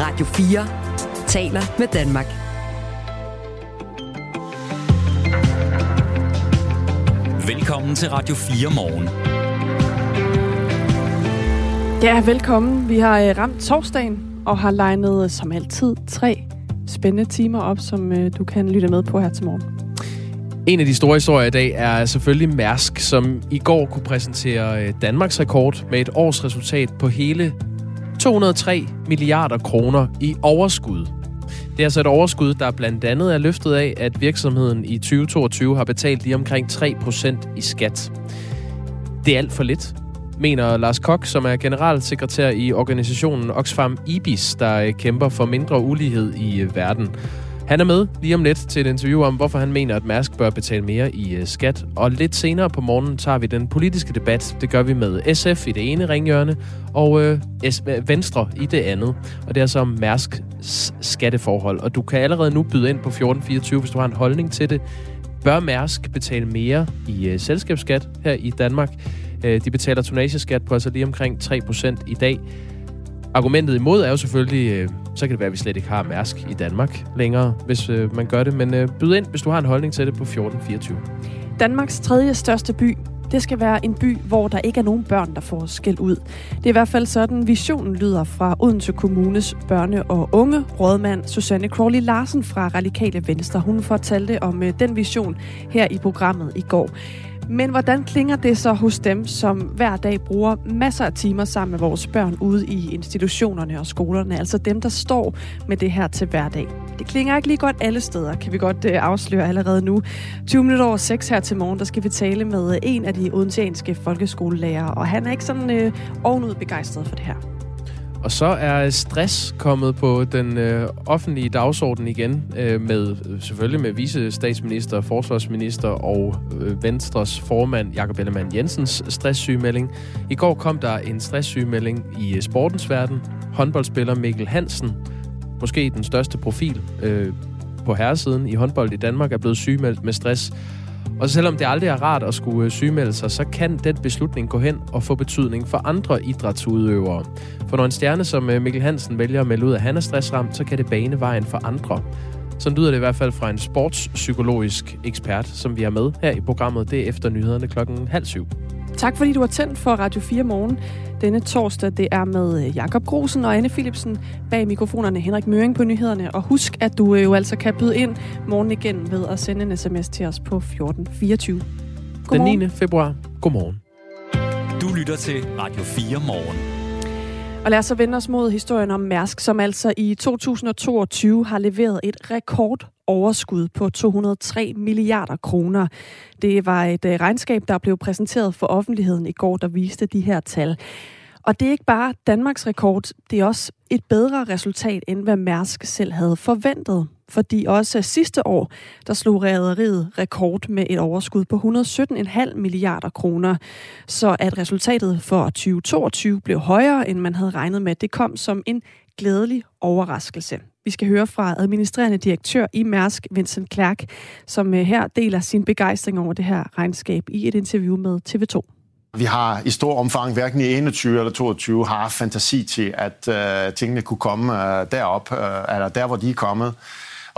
Radio 4 taler med Danmark. Velkommen til Radio 4 morgen. Ja, velkommen. Vi har øh, ramt torsdagen og har legnet øh, som altid tre spændende timer op, som øh, du kan lytte med på her til morgen. En af de store historier i dag er selvfølgelig Mærsk, som i går kunne præsentere Danmarks rekord med et års resultat på hele 203 milliarder kroner i overskud. Det er altså et overskud, der blandt andet er løftet af, at virksomheden i 2022 har betalt lige omkring 3% i skat. Det er alt for lidt, mener Lars Kok, som er generalsekretær i organisationen Oxfam IBIS, der øh, kæmper for mindre ulighed i øh, verden. Han er med lige om lidt til et interview om, hvorfor han mener, at Mærsk bør betale mere i øh, skat. Og lidt senere på morgenen tager vi den politiske debat. Det gør vi med SF i det ene ringhjørne, og øh, S- øh, Venstre i det andet. Og det er så om Mærsk skatteforhold. Og du kan allerede nu byde ind på 1424, hvis du har en holdning til det. Bør Mærsk betale mere i øh, selskabsskat her i Danmark? Øh, de betaler tonageskat på altså lige omkring 3% i dag. Argumentet imod er jo selvfølgelig, øh, så kan det være, at vi slet ikke har Mærsk i Danmark længere, hvis øh, man gør det. Men øh, byd ind, hvis du har en holdning til det på 1424. Danmarks tredje største by, det skal være en by, hvor der ikke er nogen børn, der får skæld ud. Det er i hvert fald sådan, visionen lyder fra Odense Kommunes børne- og unge rådmand Susanne Crawley Larsen fra Radikale Venstre. Hun fortalte om øh, den vision her i programmet i går. Men hvordan klinger det så hos dem, som hver dag bruger masser af timer sammen med vores børn ude i institutionerne og skolerne? Altså dem, der står med det her til hverdag. Det klinger ikke lige godt alle steder, kan vi godt øh, afsløre allerede nu. 20 minutter over 6 her til morgen, der skal vi tale med en af de odenseanske folkeskolelærere, og han er ikke sådan øh, ovenud begejstret for det her. Og så er stress kommet på den øh, offentlige dagsorden igen, øh, med øh, selvfølgelig med vice statsminister, forsvarsminister og øh, Venstres formand Jakob Ellemann Jensens stresssygemelding. I går kom der en stresssygemelding i øh, sportens verden. Håndboldspiller Mikkel Hansen, måske den største profil øh, på herresiden i håndbold i Danmark, er blevet sygemeldt med stress. Og selvom det aldrig er rart at skulle øh, sygemelde sig, så kan den beslutning gå hen og få betydning for andre idrætsudøvere. For når en stjerne som øh, Mikkel Hansen vælger at melde ud, at han er stressramt, så kan det bane vejen for andre. Sådan lyder det i hvert fald fra en sportspsykologisk ekspert, som vi har med her i programmet. Det er efter nyhederne klokken halv syv. Tak fordi du har tændt for Radio 4 morgen. Denne torsdag, det er med øh, Jakob Grosen og Anne Philipsen bag mikrofonerne Henrik Møring på nyhederne. Og husk, at du jo altså kan byde ind morgen igen ved at sende en sms til os på 1424. Den 9. februar. Godmorgen. Du lytter til Radio 4 morgen. Og lad os så vende os mod historien om Mærsk, som altså i 2022 har leveret et rekordoverskud på 203 milliarder kroner. Det var et øh, regnskab, der blev præsenteret for offentligheden i går, der viste de her tal. Og det er ikke bare Danmarks rekord, det er også et bedre resultat, end hvad Mærsk selv havde forventet. Fordi også sidste år, der slog rædderiet rekord med et overskud på 117,5 milliarder kroner. Så at resultatet for 2022 blev højere, end man havde regnet med, det kom som en glædelig overraskelse. Vi skal høre fra administrerende direktør i Mærsk, Vincent Klerk, som øh, her deler sin begejstring over det her regnskab i et interview med TV2. Vi har i stor omfang, hverken i 21 eller 22, har fantasi til, at øh, tingene kunne komme øh, derop, øh, eller der, hvor de er kommet.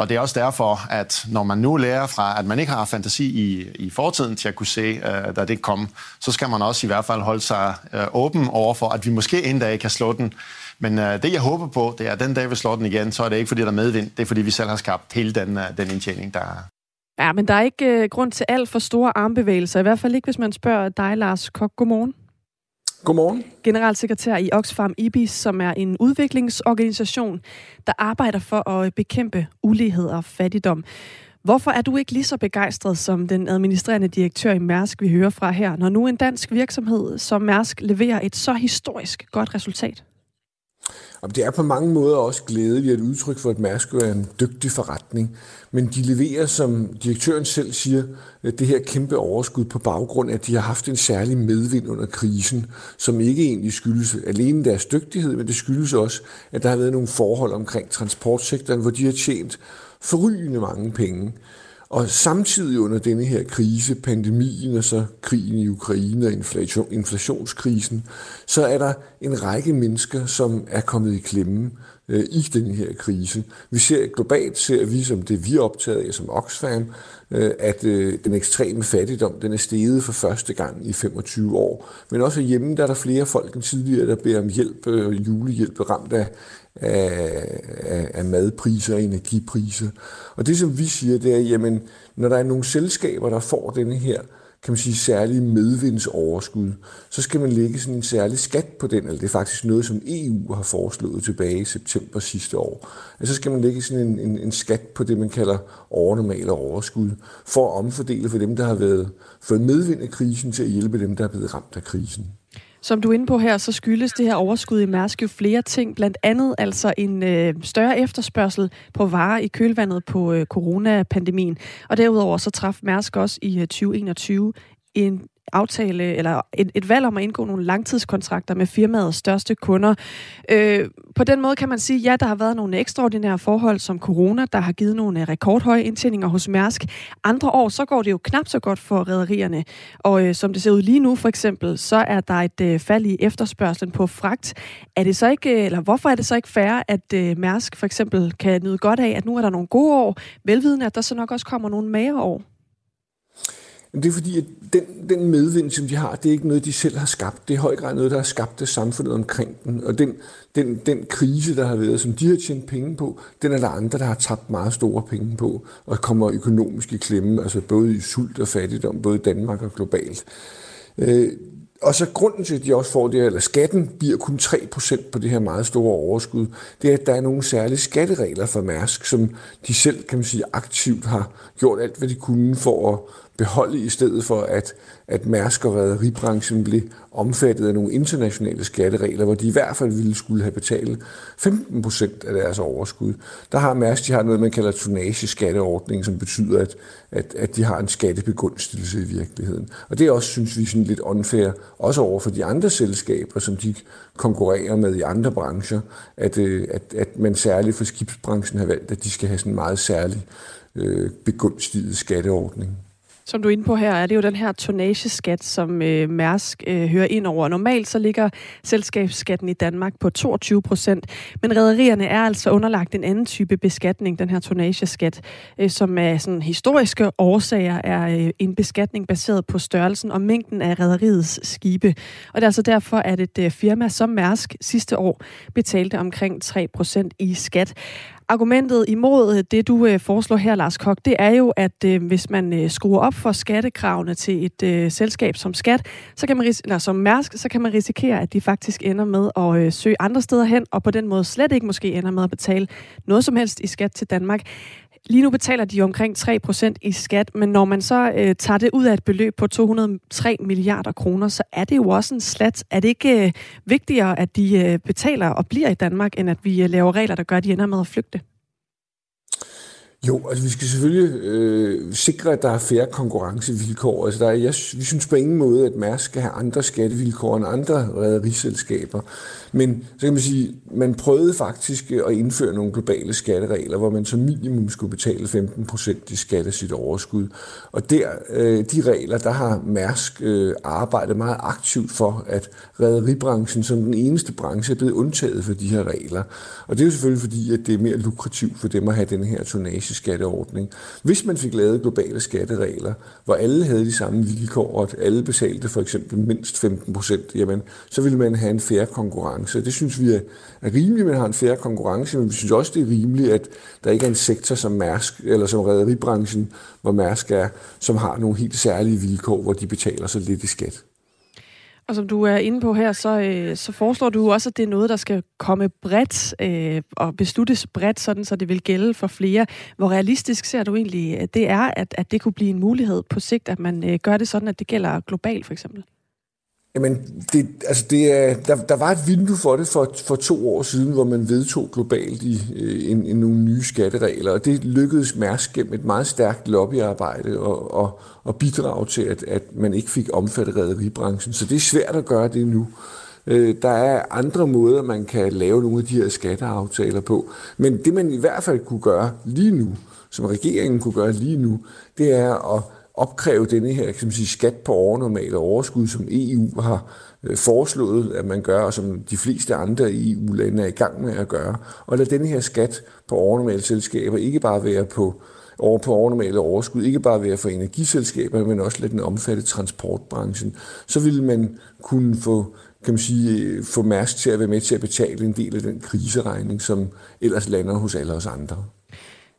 Og det er også derfor, at når man nu lærer fra, at man ikke har fantasi i, i fortiden til at kunne se, uh, da det kom, så skal man også i hvert fald holde sig uh, åben over for, at vi måske en dag kan slå den. Men uh, det, jeg håber på, det er, at den dag, vi slår den igen, så er det ikke, fordi der er medvind. Det er, fordi vi selv har skabt hele den, uh, den indtjening, der, Ja, men der er ikke øh, grund til alt for store armbevægelser. I hvert fald ikke, hvis man spørger dig, Lars Kok. Godmorgen. Godmorgen. Generalsekretær i Oxfam IBIS, som er en udviklingsorganisation, der arbejder for at bekæmpe ulighed og fattigdom. Hvorfor er du ikke lige så begejstret som den administrerende direktør i Mærsk, vi hører fra her, når nu en dansk virksomhed som Mærsk leverer et så historisk godt resultat? Og det er på mange måder også glædeligt at udtryk for, at Mærsk er en dygtig forretning. Men de leverer, som direktøren selv siger, øh, det her kæmpe overskud på baggrund af, at de har haft en særlig medvind under krisen, som ikke egentlig skyldes alene deres dygtighed, men det skyldes også, at der har været nogle forhold omkring transportsektoren, hvor de har tjent forrygende mange penge. Og samtidig under denne her krise, pandemien og så krigen i Ukraine og inflation, inflationskrisen, så er der en række mennesker, som er kommet i klemme øh, i den her krise. Vi ser globalt, ser vi som det vi er optaget af som Oxfam, Øh, at øh, den ekstreme fattigdom, den er steget for første gang i 25 år. Men også hjemme, der er der flere folk end tidligere, der beder om hjælp, øh, julehjælp, ramt af, af, af, madpriser og energipriser. Og det, som vi siger, det er, jamen, når der er nogle selskaber, der får denne her kan man sige, særlige medvindsoverskud, så skal man lægge sådan en særlig skat på den, eller det er faktisk noget, som EU har foreslået tilbage i september sidste år. Og så skal man lægge sådan en, en, en skat på det, man kalder overnormale overskud, for at omfordele for dem, der har været for medvind af krisen, til at hjælpe dem, der er blevet ramt af krisen. Som du er inde på her, så skyldes det her overskud i Mærsk jo flere ting, blandt andet altså en øh, større efterspørgsel på varer i kølvandet på øh, coronapandemien. Og derudover så traf Mærsk også i øh, 2021 en aftale, eller et, et valg om at indgå nogle langtidskontrakter med firmaets største kunder. Øh, på den måde kan man sige, ja, der har været nogle ekstraordinære forhold som corona, der har givet nogle øh, rekordhøje indtjeninger hos Mærsk. Andre år, så går det jo knap så godt for rædderierne. Og øh, som det ser ud lige nu, for eksempel, så er der et øh, fald i efterspørgselen på fragt. Er det så ikke, øh, eller hvorfor er det så ikke fair, at øh, Mærsk for eksempel kan nyde godt af, at nu er der nogle gode år, velvidende, at der så nok også kommer nogle magre Jamen, det er fordi, at den, den medvind, som de har, det er ikke noget, de selv har skabt. Det er i høj grad noget, der har skabt det samfundet omkring den. Og den, den, den krise, der har været, som de har tjent penge på, den er der andre, der har tabt meget store penge på, og kommer økonomisk i klemme, altså både i sult og fattigdom, både i Danmark og globalt. Øh, og så grunden til, at de også får det, eller skatten bliver kun 3% på det her meget store overskud, det er, at der er nogle særlige skatteregler for Mærsk, som de selv, kan man sige, aktivt har gjort alt, hvad de kunne for at beholde, i stedet for at, at Mærsk og rederibranchen blev omfattet af nogle internationale skatteregler, hvor de i hvert fald ville skulle have betalt 15 procent af deres overskud. Der har Mærsk de har noget, man kalder tonnageskatteordning, som betyder, at, at, at de har en skattebegunstigelse i virkeligheden. Og det er også, synes vi, sådan lidt unfair, også over for de andre selskaber, som de konkurrerer med i andre brancher, at, øh, at, at man særligt for skibsbranchen har valgt, at de skal have sådan en meget særlig øh, begunstiget skatteordning. Som du er inde på her, er det jo den her tonnageskat, som øh, Mærsk øh, hører ind over. Normalt så ligger selskabsskatten i Danmark på 22 procent, men rædderierne er altså underlagt en anden type beskatning, den her tonnageskat, øh, som af sådan historiske årsager er øh, en beskatning baseret på størrelsen og mængden af rædderiets skibe. Og det er altså derfor, at et øh, firma som Mærsk sidste år betalte omkring 3 procent i skat. Argumentet imod øh, det, du øh, foreslår her, Lars Kok, det er jo, at øh, hvis man øh, skruer op for skattekravene til et øh, selskab som skat, så kan man eller som Mærsk, så kan man risikere, at de faktisk ender med at øh, søge andre steder hen, og på den måde slet ikke måske ender med at betale noget som helst i skat til Danmark. Lige nu betaler de omkring 3% i skat, men når man så øh, tager det ud af et beløb på 203 milliarder kroner, så er det jo også en slat. Er det ikke øh, vigtigere, at de øh, betaler og bliver i Danmark, end at vi øh, laver regler, der gør, at de ender med at flygte? Jo, altså vi skal selvfølgelig øh, sikre, at der er færre konkurrencevilkår. Altså der er, jeg, vi synes på ingen måde, at Mærsk skal have andre skattevilkår end andre rædderiselskaber. Men så kan man sige, man prøvede faktisk at indføre nogle globale skatteregler, hvor man som minimum skulle betale 15 procent i skat af sit overskud. Og der, øh, de regler, der har Mærsk øh, arbejdet meget aktivt for, at rædderibranchen som den eneste branche er blevet undtaget for de her regler. Og det er jo selvfølgelig fordi, at det er mere lukrativt for dem at have den her tonage-skatteordning. Hvis man fik lavet globale skatteregler, hvor alle havde de samme vilkår, og at alle betalte for eksempel mindst 15 procent, jamen, så ville man have en færre konkurrence. Det synes vi er, er rimeligt, at man har en færre konkurrence, men vi synes også, det er rimeligt, at der ikke er en sektor som Mærsk, eller som rederibranchen, hvor Mærsk er, som har nogle helt særlige vilkår, hvor de betaler så lidt i skat. Og som du er inde på her, så, øh, så foreslår du også, at det er noget, der skal komme bredt øh, og besluttes bredt, sådan så det vil gælde for flere. Hvor realistisk ser du egentlig, at det er, at, at det kunne blive en mulighed på sigt, at man øh, gør det sådan, at det gælder globalt for eksempel? Jamen, det, altså det er, der, der var et vindue for det for, for to år siden, hvor man vedtog globalt i øh, en, en nogle nye skatteregler, og det lykkedes Mærsk gennem et meget stærkt lobbyarbejde og, og, og bidrage til, at, at man ikke fik omfattet rederibranchen. Så det er svært at gøre det nu. Øh, der er andre måder, man kan lave nogle af de her skatteaftaler på. Men det man i hvert fald kunne gøre lige nu, som regeringen kunne gøre lige nu, det er at opkræve denne her kan man sige, skat på overnormale overskud, som EU har øh, foreslået, at man gør, og som de fleste andre EU-lande er i gang med at gøre, og lad denne her skat på overnormale selskaber ikke bare være på over på overnormale overskud, ikke bare være for energiselskaber, men også lade den omfatte transportbranchen, så vil man kunne få kan man sige, øh, få Mærsk til at være med til at betale en del af den kriseregning, som ellers lander hos alle os andre.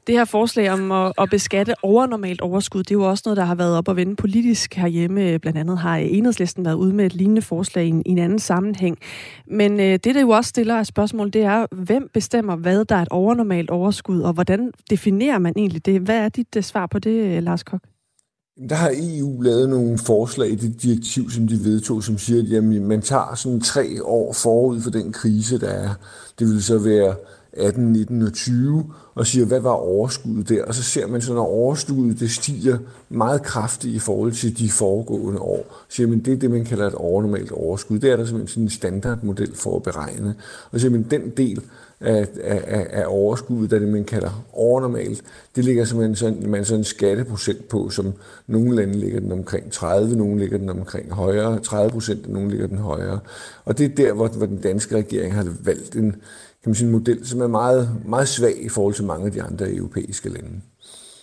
Det her forslag om at, at beskatte overnormalt overskud, det er jo også noget, der har været op og vende politisk herhjemme. Blandt andet har Enhedslisten været ude med et lignende forslag i en, i en anden sammenhæng. Men øh, det, der jo også stiller af spørgsmål, det er, hvem bestemmer, hvad der er et overnormalt overskud, og hvordan definerer man egentlig det? Hvad er dit uh, svar på det, øh, Lars Kok? Der har EU lavet nogle forslag i det direktiv, som de vedtog, som siger, at jamen, man tager sådan tre år forud for den krise, der er. Det vil så være 18, 19 og 20, og siger, hvad var overskuddet der? Og så ser man så, når overskuddet det stiger meget kraftigt i forhold til de foregående år, så siger man, det er det, man kalder et overnormalt overskud. Det er der simpelthen sådan en standardmodel for at beregne. Og så siger man, den del af, af, af overskuddet, der det, man kalder overnormalt, det ligger simpelthen sådan, man sådan en skatteprocent på, som nogle lande ligger den omkring 30, nogle ligger den omkring højere, 30 procent, nogle ligger den højere. Og det er der, hvor, hvor den danske regering har valgt en, kan man sige, en model, som er meget, meget svag i forhold til mange af de andre europæiske lande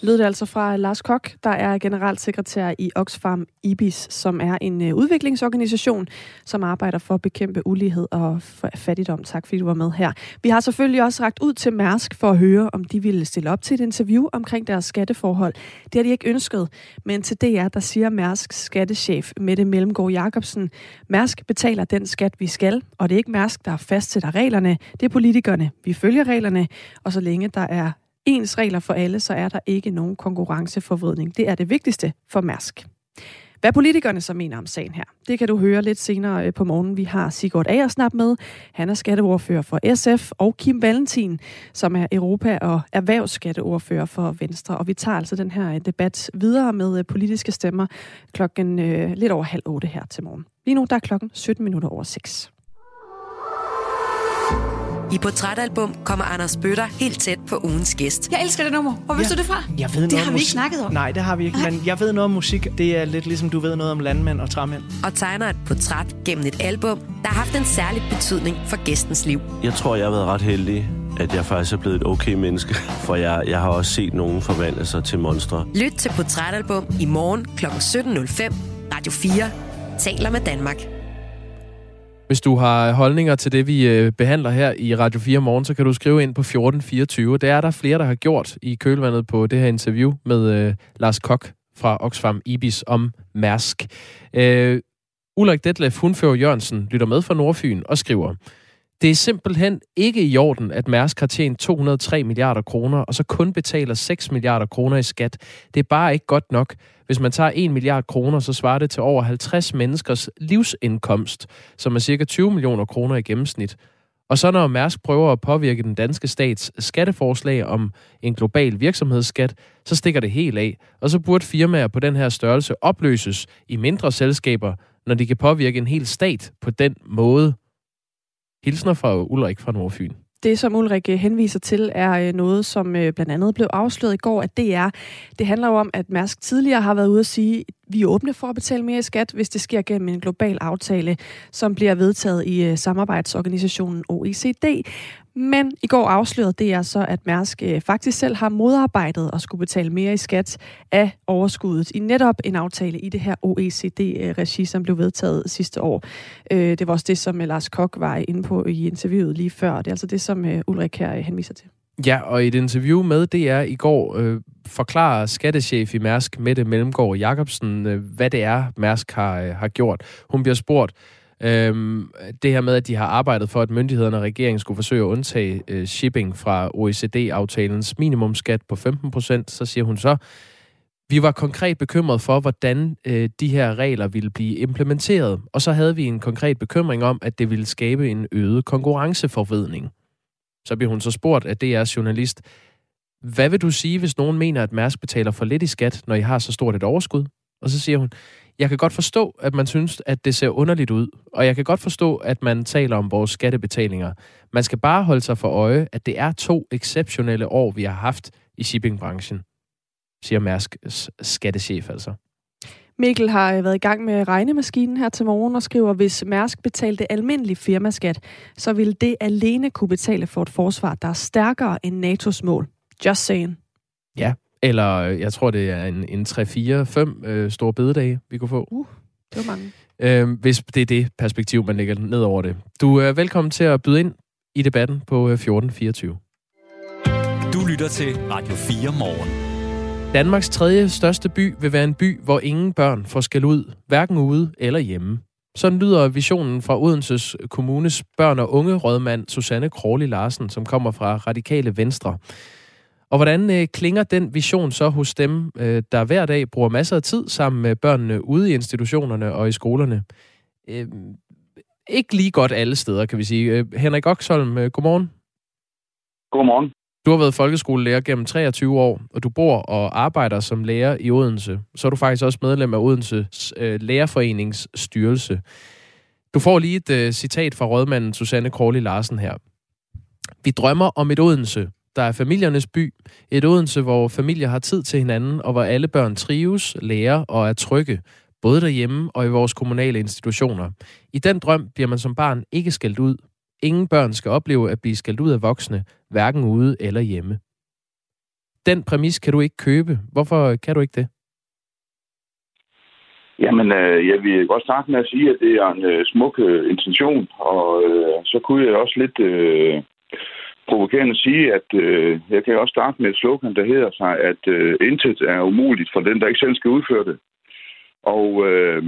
lød det altså fra Lars Kok, der er generalsekretær i Oxfam IBIS, som er en øh, udviklingsorganisation, som arbejder for at bekæmpe ulighed og fattigdom. Tak fordi du var med her. Vi har selvfølgelig også ragt ud til Mærsk for at høre, om de ville stille op til et interview omkring deres skatteforhold. Det har de ikke ønsket, men til DR, der siger Mærsks skattechef Mette Mellemgaard Jacobsen, Mærsk betaler den skat, vi skal, og det er ikke Mærsk, der fastsætter reglerne, det er politikerne. Vi følger reglerne, og så længe der er ens regler for alle, så er der ikke nogen konkurrenceforvridning. Det er det vigtigste for Mærsk. Hvad politikerne så mener om sagen her, det kan du høre lidt senere øh, på morgen. Vi har Sigurd Agersnap med. Han er skatteordfører for SF, og Kim Valentin, som er Europa- og erhvervsskatteordfører for Venstre. Og vi tager altså den her øh, debat videre med øh, politiske stemmer klokken øh, lidt over halv otte her til morgen. Lige nu der er klokken 17 minutter over 6. I Portrætalbum kommer Anders Bøtter helt tæt på ugens gæst. Jeg elsker det nummer. Hvor vidste ja. du det fra? Jeg ved det har vi ikke snakket om. Nej, det har vi ikke. Men jeg ved noget om musik. Det er lidt ligesom du ved noget om landmænd og træmænd. Og tegner et portræt gennem et album, der har haft en særlig betydning for gæstens liv. Jeg tror, jeg har været ret heldig at jeg faktisk er blevet et okay menneske, for jeg, jeg har også set nogen forvandle sig til monstre. Lyt til Portrætalbum i morgen kl. 17.05. Radio 4 taler med Danmark. Hvis du har holdninger til det, vi øh, behandler her i Radio 4 morgen, så kan du skrive ind på 1424. Det er der flere, der har gjort i kølvandet på det her interview med øh, Lars Kok fra Oxfam Ibis om Mærsk. Øh, Ulrik Detlef Hundfører Jørgensen lytter med fra Nordfyn og skriver, det er simpelthen ikke i orden, at Mærsk har tjent 203 milliarder kroner, og så kun betaler 6 milliarder kroner i skat. Det er bare ikke godt nok. Hvis man tager 1 milliard kroner, så svarer det til over 50 menneskers livsindkomst, som er cirka 20 millioner kroner i gennemsnit. Og så når Mærsk prøver at påvirke den danske stats skatteforslag om en global virksomhedsskat, så stikker det helt af. Og så burde firmaer på den her størrelse opløses i mindre selskaber, når de kan påvirke en hel stat på den måde. Hilsner fra Ulrik fra Nordfyn. Det, som Ulrik øh, henviser til, er øh, noget, som øh, blandt andet blev afsløret i går, at det er. Det handler jo om, at Mærsk tidligere har været ude at sige, at vi er åbne for at betale mere i skat, hvis det sker gennem en global aftale, som bliver vedtaget i samarbejdsorganisationen OECD. Men i går afslørede det er så, at Mærsk øh, faktisk selv har modarbejdet at skulle betale mere i skat af overskuddet i netop en aftale i det her OECD-regi, som blev vedtaget sidste år. Øh, det var også det, som øh, Lars Kok var inde på i interviewet lige før. Det er altså det, som øh, Ulrik her øh, henviser til. Ja, og i et interview med DR i går øh, forklarer skattechef i Mærsk, Mette Mellemgaard Jacobsen, øh, hvad det er, Mærsk har, øh, har gjort. Hun bliver spurgt, Øhm, det her med, at de har arbejdet for, at myndighederne og regeringen skulle forsøge at undtage øh, shipping fra OECD-aftalens minimumskat på 15 procent, så siger hun så, vi var konkret bekymret for, hvordan øh, de her regler ville blive implementeret, og så havde vi en konkret bekymring om, at det ville skabe en øget konkurrenceforvridning. Så bliver hun så spurgt af DR's journalist, hvad vil du sige, hvis nogen mener, at Mærsk betaler for lidt i skat, når I har så stort et overskud? Og så siger hun, jeg kan godt forstå, at man synes, at det ser underligt ud, og jeg kan godt forstå, at man taler om vores skattebetalinger. Man skal bare holde sig for øje, at det er to exceptionelle år, vi har haft i shippingbranchen, siger Mærsk skattechef altså. Mikkel har øh, været i gang med regnemaskinen her til morgen og skriver, hvis Mærsk betalte almindelig firmaskat, så ville det alene kunne betale for et forsvar, der er stærkere end NATO's mål. Just saying. Ja, eller øh, jeg tror, det er en, en 3-4-5 øh, store bededage, vi kunne få. Uh, det var mange. Øh, hvis det er det perspektiv, man lægger ned over det. Du er velkommen til at byde ind i debatten på 1424. Du lytter til Radio 4 morgen. Danmarks tredje største by vil være en by, hvor ingen børn får skal ud, hverken ude eller hjemme. Sådan lyder visionen fra Odenses Kommunes børn- og unge rådmand Susanne Kråli Larsen, som kommer fra Radikale Venstre. Og hvordan øh, klinger den vision så hos dem, øh, der hver dag bruger masser af tid sammen med børnene ude i institutionerne og i skolerne? Øh, ikke lige godt alle steder, kan vi sige. Øh, Henrik Oksholm, øh, godmorgen. Godmorgen. Du har været folkeskolelærer gennem 23 år, og du bor og arbejder som lærer i Odense. Så er du faktisk også medlem af Odenses øh, Lærerforenings styrelse. Du får lige et øh, citat fra rådmanden Susanne Kråli Larsen her. Vi drømmer om et Odense, der er familiernes by. Et Odense, hvor familier har tid til hinanden, og hvor alle børn trives, lærer og er trygge. Både derhjemme og i vores kommunale institutioner. I den drøm bliver man som barn ikke skældt ud, Ingen børn skal opleve at blive skældt ud af voksne, hverken ude eller hjemme. Den præmis kan du ikke købe. Hvorfor kan du ikke det? Jamen, øh, jeg vil godt starte med at sige, at det er en øh, smuk øh, intention, og øh, så kunne jeg også lidt øh, provokerende sige, at øh, jeg kan også starte med et slogan, der hedder sig, at øh, intet er umuligt for den, der ikke selv skal udføre det. Og øh,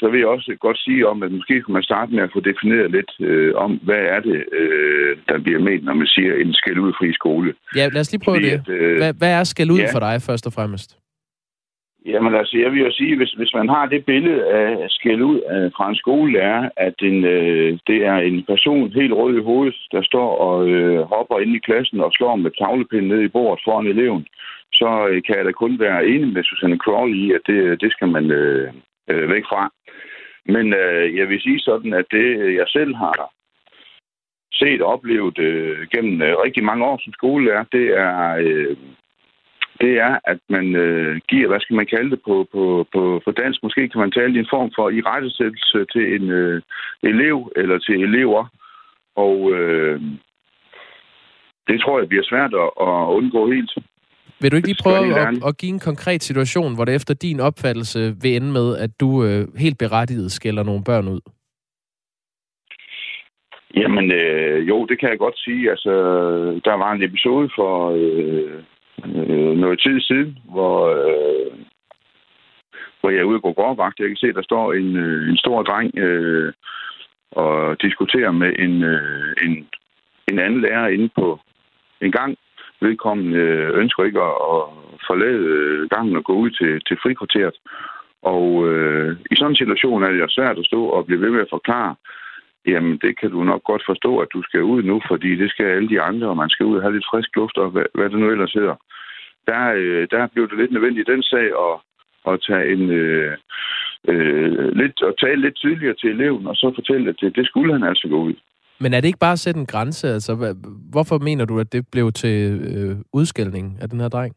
så vil jeg også godt sige om, at måske kunne man starte med at få defineret lidt øh, om, hvad er det, øh, der bliver ment, når man siger en skæld ud fri skole. Ja, lad os lige prøve Fordi, det. At, øh, hvad, hvad er skæld ud ja. for dig, først og fremmest? Jamen altså, jeg vil jo sige, hvis, hvis man har det billede af skæld ud af, fra en skolelærer, at en, øh, det er en person helt rød i hovedet, der står og øh, hopper ind i klassen og slår med tavlepinden ned i bordet foran eleven, så øh, kan jeg da kun være enig med Susanne Crowley i, at det, det skal man øh, øh, væk fra. Men øh, jeg vil sige sådan, at det, øh, jeg selv har set og oplevet øh, gennem øh, rigtig mange år som skolelærer, det er, øh, det er, at man øh, giver, hvad skal man kalde det på, på, på, på dansk, måske kan man tale det en form for irettesættelse til en øh, elev eller til elever. Og øh, det tror jeg bliver svært at, at undgå helt. Vil du ikke lige prøve at, at give en konkret situation, hvor det efter din opfattelse vil ende med, at du øh, helt berettiget skælder nogle børn ud? Jamen, øh, jo, det kan jeg godt sige. Altså, der var en episode for øh, øh, noget tid siden, hvor, øh, hvor jeg er ude på gårdvagt. Jeg kan se, der står en, øh, en stor dreng øh, og diskuterer med en, øh, en, en anden lærer inde på en gang vedkommende øh, ønsker ikke at, at forlade øh, gangen og gå ud til, til frikvarteret. Og øh, i sådan en situation er det jo svært at stå og blive ved med at forklare, jamen det kan du nok godt forstå, at du skal ud nu, fordi det skal alle de andre, og man skal ud og have lidt frisk luft, og hvad, hvad det nu ellers hedder. Der, øh, der blev det lidt nødvendigt i den sag at, at tage en... Øh, øh, lidt, og tale lidt tydeligere til eleven, og så fortælle, at det, det skulle han altså gå ud. Men er det ikke bare at sætte en grænse? Altså, hvorfor mener du, at det blev til øh, udskældning af den her dreng?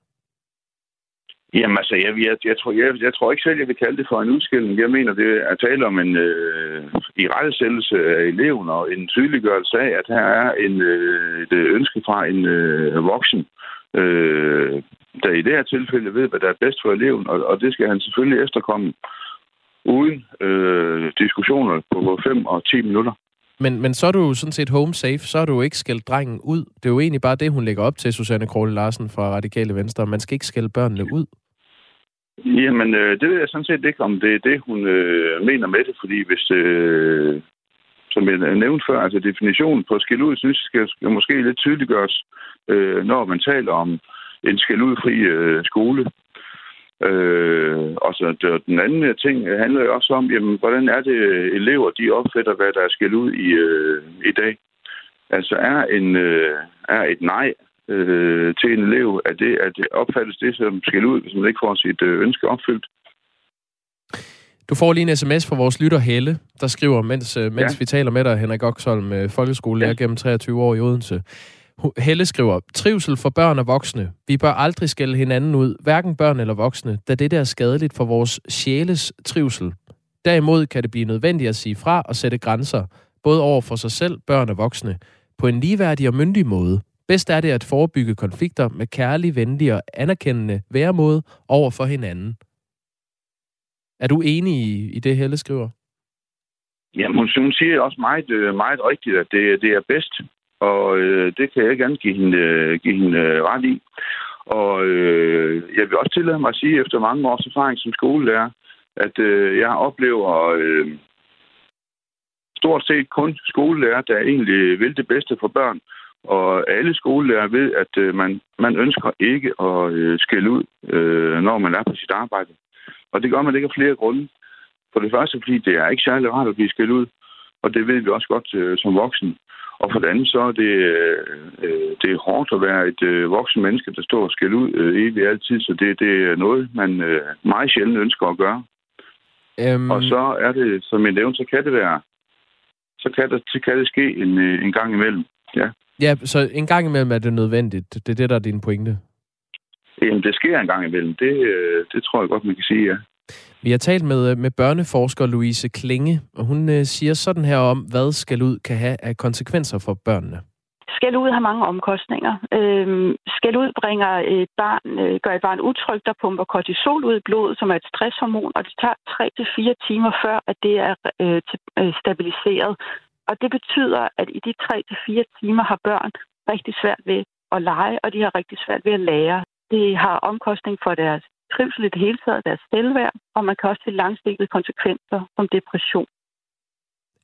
Jamen altså, jeg, jeg, jeg, tror, jeg, jeg tror ikke selv, jeg vil kalde det for en udskilling. Jeg mener, det er tale om en øh, i rettesættelse af eleven og en tydeliggørelse af, at her er en, øh, et øh, ønske fra en øh, voksen, øh, der i det her tilfælde ved, hvad der er bedst for eleven, og, og det skal han selvfølgelig efterkomme uden øh, diskussioner på 5 og 10 minutter. Men, men så er du jo sådan set home safe, så er du jo ikke skældt drengen ud. Det er jo egentlig bare det, hun lægger op til, Susanne Krole Larsen fra Radikale Venstre. Man skal ikke skælde børnene ud. Jamen, øh, det ved jeg sådan set ikke, om det er det, hun øh, mener med det, fordi hvis, øh, som jeg nævnte før, altså definitionen på skæld ud, synes jeg skal, skal måske lidt tydeliggøres, øh, når man taler om en skæld udfri øh, skole. Øh, og så den anden ting handler jo også om, jamen, hvordan er det elever, de opfatter, hvad der er skæld ud i, øh, i dag. Altså er, en, øh, er et nej øh, til en elev, at det, at det opfattes det som skæld ud, hvis man ikke får sit øh, ønske opfyldt? Du får lige en sms fra vores lytter Helle, der skriver, mens, øh, mens ja. vi taler med dig, Henrik Oxholm, øh, folkeskolelærer ja. gennem 23 år i Odense. Helle skriver, trivsel for børn og voksne. Vi bør aldrig skælde hinanden ud, hverken børn eller voksne, da det er skadeligt for vores sjæles trivsel. Derimod kan det blive nødvendigt at sige fra og sætte grænser, både over for sig selv, børn og voksne, på en ligeværdig og myndig måde. Bedst er det at forebygge konflikter med kærlig, venlig og anerkendende væremåde over for hinanden. Er du enig i, i det, Helle skriver? Ja, hun, hun siger også meget, øh, meget rigtigt, at det, det er bedst. Og øh, det kan jeg gerne give hende, øh, give hende øh, ret i. Og øh, jeg vil også tillade mig at sige, efter mange års erfaring som skolelærer, at øh, jeg oplever øh, stort set kun skolelærer, der egentlig vil det bedste for børn. Og alle skolelærer ved, at øh, man, man ønsker ikke at øh, skælde ud, øh, når man er på sit arbejde. Og det gør man ikke af flere grunde. For det første, fordi det er ikke særlig rart at blive skældt ud. Og det ved vi også godt øh, som voksen. Og for det andet, så er det, øh, det er hårdt at være et øh, voksen menneske, der står og skælder ud øh, evigt altid. Så det, det er noget, man øh, meget sjældent ønsker at gøre. Um... Og så er det, som jeg nævnte, så kan det være, så kan, det, så kan det ske en, øh, en gang imellem. Ja. ja, så en gang imellem er det nødvendigt. Det er det, der er din pointe. Jamen, det sker en gang imellem. Det, øh, det tror jeg godt, man kan sige, ja. Vi har talt med, øh, med børneforsker Louise Klinge, og hun øh, siger sådan her om, hvad skal ud kan have af konsekvenser for børnene. Skal ud har mange omkostninger. Øhm, skal ud bringer et barn, øh, gør et barn utrygt, der pumper kortisol ud i blodet, som er et stresshormon, og det tager 3-4 timer før, at det er øh, øh, stabiliseret. Og det betyder, at i de 3-4 timer har børn rigtig svært ved at lege, og de har rigtig svært ved at lære. Det har omkostning for deres trivsel i det hele taget, deres selvværd, og man kan også se langsigtede konsekvenser som depression.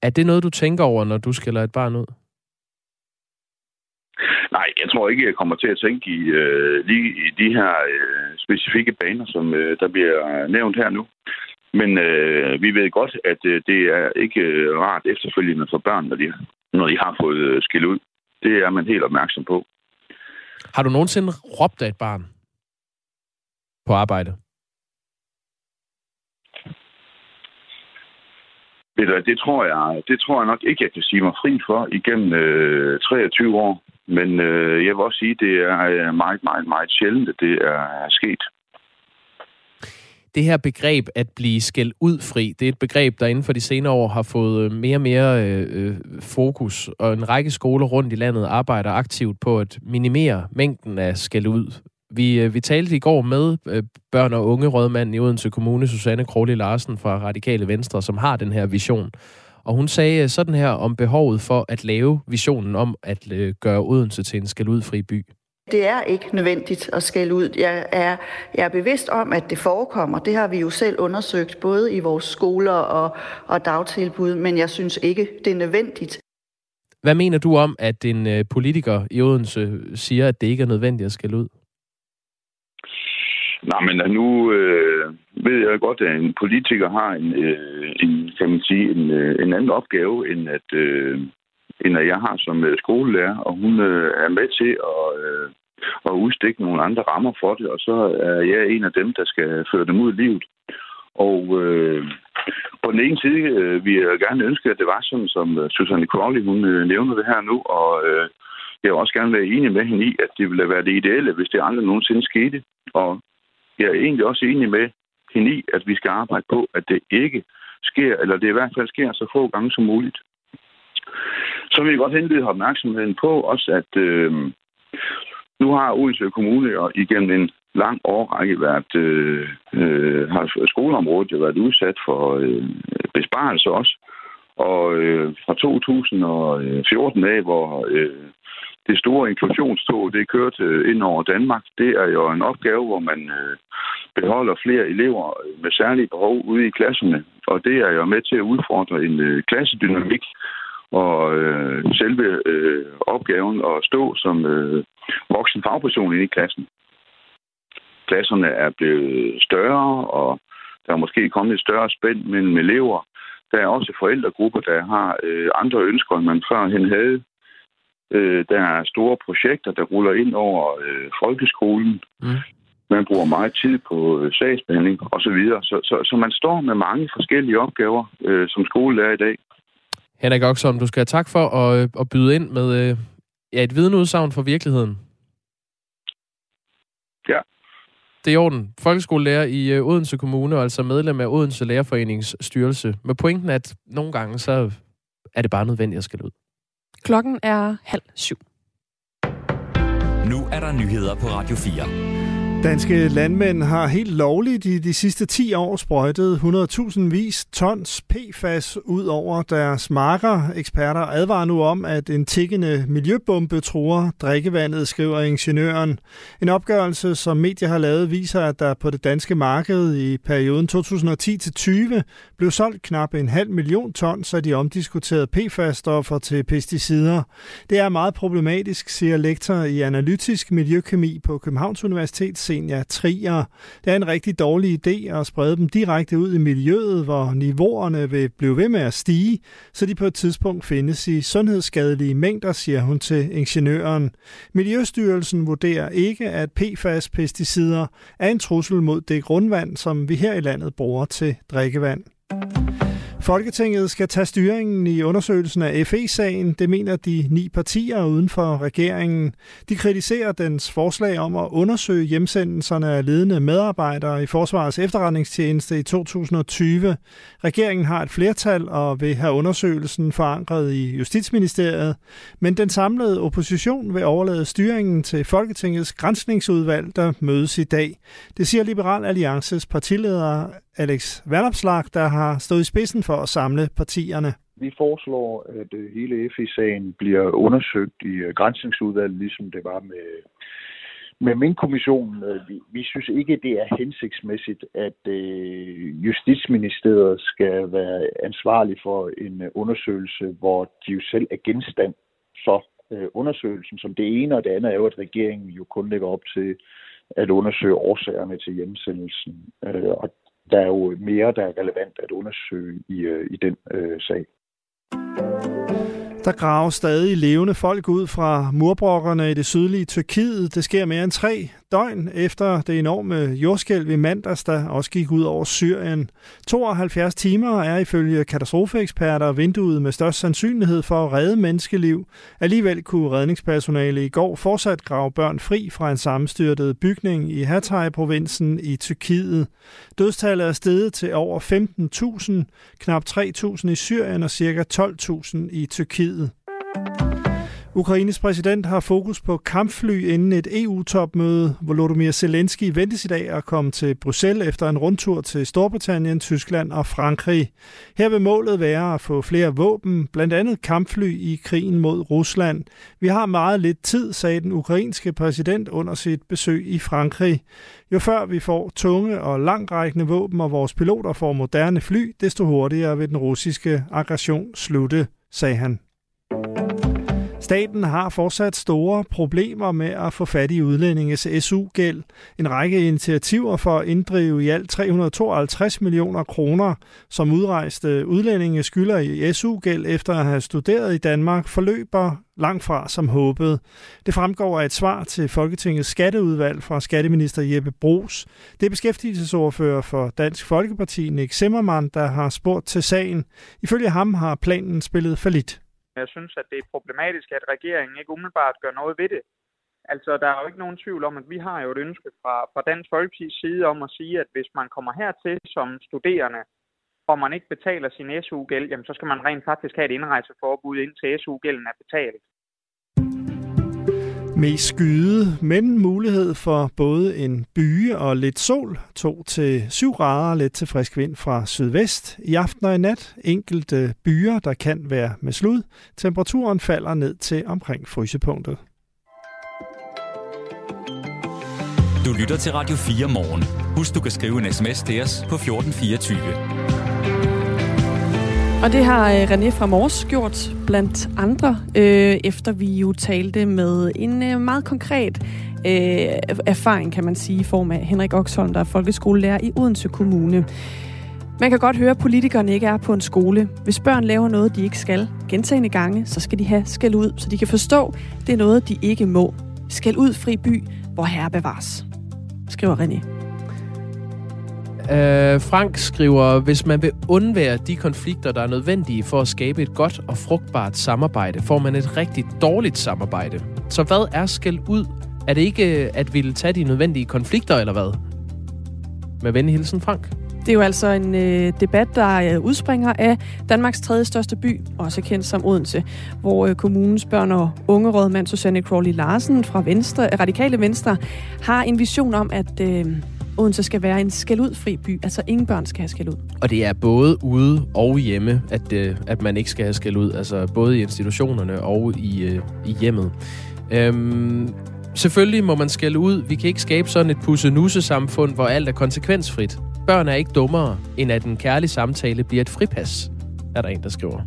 Er det noget, du tænker over, når du skiller et barn ud? Nej, jeg tror ikke, jeg kommer til at tænke i, øh, lige i de her øh, specifikke baner, som øh, der bliver nævnt her nu. Men øh, vi ved godt, at øh, det er ikke øh, rart efterfølgende for børn, når de, når de har fået øh, skilt ud. Det er man helt opmærksom på. Har du nogensinde råbt af et barn på arbejde? Ved du, det tror jeg, det tror jeg nok ikke, jeg kan sige mig fri for igennem øh, 23 år. Men øh, jeg vil også sige, at det er meget, meget, meget sjældent, at det er sket. Det her begreb at blive skæld ud fri, det er et begreb, der inden for de senere år har fået mere og mere øh, øh, fokus, og en række skoler rundt i landet arbejder aktivt på at minimere mængden af skæld ud. Vi, øh, vi talte i går med øh, børn- og unge rådmanden i Odense Kommune, Susanne Krogli Larsen fra Radikale Venstre, som har den her vision. Og hun sagde sådan her om behovet for at lave visionen om at øh, gøre Odense til en skældudfri by. Det er ikke nødvendigt at skælde ud. Jeg er, jeg er bevidst om, at det forekommer. Det har vi jo selv undersøgt, både i vores skoler og, og dagtilbud, men jeg synes ikke, det er nødvendigt. Hvad mener du om, at en politiker i Odense siger, at det ikke er nødvendigt at skælde ud? Nej, men nu øh, ved jeg godt, at en politiker har en, øh, en kan man sige, en, øh, en anden opgave, end at, øh, end at jeg har som øh, skolelærer, og hun øh, er med til at, øh, at udstikke nogle andre rammer for det, og så er jeg en af dem, der skal føre dem ud i livet. Og øh, på den ene side øh, vil jeg gerne ønske, at det var sådan, som øh, Susanne Crowley, hun øh, nævner det her nu, og øh, jeg vil også gerne være enig med hende i, at det ville være det ideelle, hvis det aldrig nogensinde skete. Og jeg er egentlig også enig med hende i, at vi skal arbejde på, at det ikke sker, eller det i hvert fald sker så få gange som muligt. Så vil jeg godt henlede opmærksomheden på også, at øh, nu har Odense Kommune og igennem en lang årrække været, øh, øh, har skoleområdet jo været udsat for øh, besparelser også. Og øh, fra 2014 af, hvor øh, det store inklusionstog, det kørte ind over Danmark. Det er jo en opgave, hvor man øh, beholder flere elever med særlige behov ude i klasserne. Og det er jo med til at udfordre en øh, klassedynamik og øh, selve øh, opgaven at stå som øh, voksen fagperson inde i klassen. Klasserne er blevet større, og der er måske kommet et større spænd mellem elever. Der er også forældregrupper, der har øh, andre ønsker, end man førhen havde. Øh, der er store projekter, der ruller ind over øh, folkeskolen. Mm. Man bruger meget tid på øh, sagsbehandling osv. Så, så, så, så man står med mange forskellige opgaver øh, som skolelærer i dag. Henrik Oxholm, du skal have tak for at, øh, at byde ind med øh, ja, et vidneudsagn for virkeligheden. Ja. Det er i orden. Folkeskolelærer i øh, Odense Kommune, og altså medlem af Odense Lærerforenings styrelse. Med pointen, at nogle gange så er det bare nødvendigt at skal ud. Klokken er halv syv. Nu er der nyheder på Radio 4. Danske landmænd har helt lovligt i de sidste 10 år sprøjtet 100.000 vis tons PFAS ud over deres marker. Eksperter advarer nu om, at en tikkende miljøbombe truer drikkevandet, skriver ingeniøren. En opgørelse, som medier har lavet, viser, at der på det danske marked i perioden 2010-20 blev solgt knap en halv million tons af de omdiskuterede PFAS-stoffer til pesticider. Det er meget problematisk, siger lektor i analytisk miljøkemi på Københavns Universitet, Xenia Trier. Det er en rigtig dårlig idé at sprede dem direkte ud i miljøet, hvor niveauerne vil blive ved med at stige, så de på et tidspunkt findes i sundhedsskadelige mængder, siger hun til ingeniøren. Miljøstyrelsen vurderer ikke, at PFAS-pesticider er en trussel mod det grundvand, som vi her i landet bruger til drikkevand. Folketinget skal tage styringen i undersøgelsen af FE-sagen. Det mener de ni partier uden for regeringen. De kritiserer dens forslag om at undersøge hjemsendelserne af ledende medarbejdere i Forsvarets efterretningstjeneste i 2020. Regeringen har et flertal og vil have undersøgelsen forankret i Justitsministeriet, men den samlede opposition vil overlade styringen til Folketingets grænsningsudvalg, der mødes i dag. Det siger Liberal Alliances partileder Alex Vandopslag, der har stået i spidsen for at samle partierne. Vi foreslår, at øh, hele FI-sagen bliver undersøgt i øh, grænsningsudvalget, ligesom det var med, med Mink-kommissionen. Øh, vi, vi synes ikke, det er hensigtsmæssigt, at øh, Justitsministeriet skal være ansvarlig for en undersøgelse, hvor de jo selv er genstand for øh, undersøgelsen som det ene, og det andet er jo, at regeringen jo kun lægger op til at undersøge årsagerne til hjemsendelsen. Øh, og der er jo mere, der er relevant at undersøge i, øh, i den øh, sag. Der graver stadig levende folk ud fra murbrokkerne i det sydlige Tyrkiet. Det sker mere end tre døgn efter det enorme jordskælv i mandags, der også gik ud over Syrien. 72 timer er ifølge katastrofeeksperter vinduet med størst sandsynlighed for at redde menneskeliv. Alligevel kunne redningspersonale i går fortsat grave børn fri fra en sammenstyrtet bygning i Hatay-provinsen i Tyrkiet. Dødstallet er steget til over 15.000, knap 3.000 i Syrien og ca. 12.000 i Tyrkiet. Ukraines præsident har fokus på kampfly inden et EU-topmøde. Volodymyr Zelensky ventes i dag at komme til Bruxelles efter en rundtur til Storbritannien, Tyskland og Frankrig. Her vil målet være at få flere våben, blandt andet kampfly i krigen mod Rusland. Vi har meget lidt tid, sagde den ukrainske præsident under sit besøg i Frankrig. Jo før vi får tunge og langrækkende våben, og vores piloter får moderne fly, desto hurtigere vil den russiske aggression slutte, sagde han. Staten har fortsat store problemer med at få fat i udlændinges SU-gæld. En række initiativer for at inddrive i alt 352 millioner kroner, som udrejste udlændinge skylder i SU-gæld efter at have studeret i Danmark, forløber langt fra som håbet. Det fremgår af et svar til Folketingets skatteudvalg fra skatteminister Jeppe Brugs. Det er beskæftigelsesordfører for Dansk Folkeparti, Nick Zimmermann, der har spurgt til sagen. Ifølge ham har planen spillet for lidt. Jeg synes, at det er problematisk, at regeringen ikke umiddelbart gør noget ved det. Altså, der er jo ikke nogen tvivl om, at vi har jo et ønske fra, fra Dansk Folkeparti's side om at sige, at hvis man kommer hertil som studerende, og man ikke betaler sin SU-gæld, jamen så skal man rent faktisk have et indrejseforbud, indtil SU-gælden er betalt. Mest skyde, men mulighed for både en byge og lidt sol. 2-7 grader, lidt til frisk vind fra sydvest. I aften og i nat enkelte byer, der kan være med slud. Temperaturen falder ned til omkring frysepunktet. Du lytter til Radio 4 morgen. Husk, du kan skrive en sms til os på 1424. Og det har øh, René fra Mors gjort blandt andre, øh, efter vi jo talte med en øh, meget konkret øh, erfaring, kan man sige, i form af Henrik Oxholm, der er folkeskolelærer i Odense Kommune. Man kan godt høre, at politikerne ikke er på en skole. Hvis børn laver noget, de ikke skal gentagende gange, så skal de have skæld ud, så de kan forstå, at det er noget, de ikke må. Skæld ud fri by, hvor herre bevares. skriver René. Øh, Frank skriver, hvis man vil undvære de konflikter, der er nødvendige for at skabe et godt og frugtbart samarbejde, får man et rigtig dårligt samarbejde. Så hvad er skæld ud? Er det ikke at ville tage de nødvendige konflikter, eller hvad? Med venlig hilsen, Frank. Det er jo altså en øh, debat, der øh, udspringer af Danmarks tredje største by, også kendt som Odense, hvor øh, kommunens børn- og ungerådmand Susanne Crawley Larsen fra Venstre, Radikale Venstre har en vision om, at øh, Odense skal være en skældudfri by. Altså ingen børn skal have skældud. Og det er både ude og hjemme, at, øh, at man ikke skal have skældud. Altså både i institutionerne og i, øh, i hjemmet. Øhm, selvfølgelig må man skælde ud. Vi kan ikke skabe sådan et pusse-nusse-samfund, hvor alt er konsekvensfrit. Børn er ikke dummere, end at en kærlig samtale bliver et fripas, er der en, der skriver.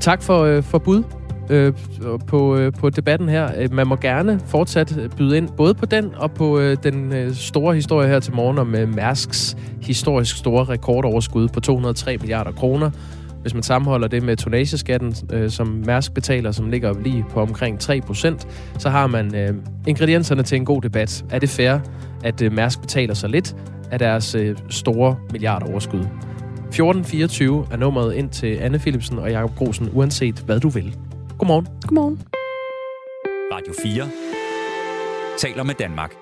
Tak for, øh, for bud øh, på, øh, på debatten her. Øh, man må gerne fortsat byde ind, både på den og på øh, den øh, store historie her til morgen om øh, Mærsks historisk store rekordoverskud på 203 milliarder kroner. Hvis man sammenholder det med tonageskatten, øh, som Mærsk betaler, som ligger lige på omkring 3% så har man øh, ingredienserne til en god debat. Er det fair, at øh, Mærsk betaler så lidt af deres øh, store milliardoverskud? 1424 er nummeret ind til Anne Philipsen og Jakob Grosen, uanset hvad du vil. Godmorgen. Godmorgen. Radio 4 taler med Danmark.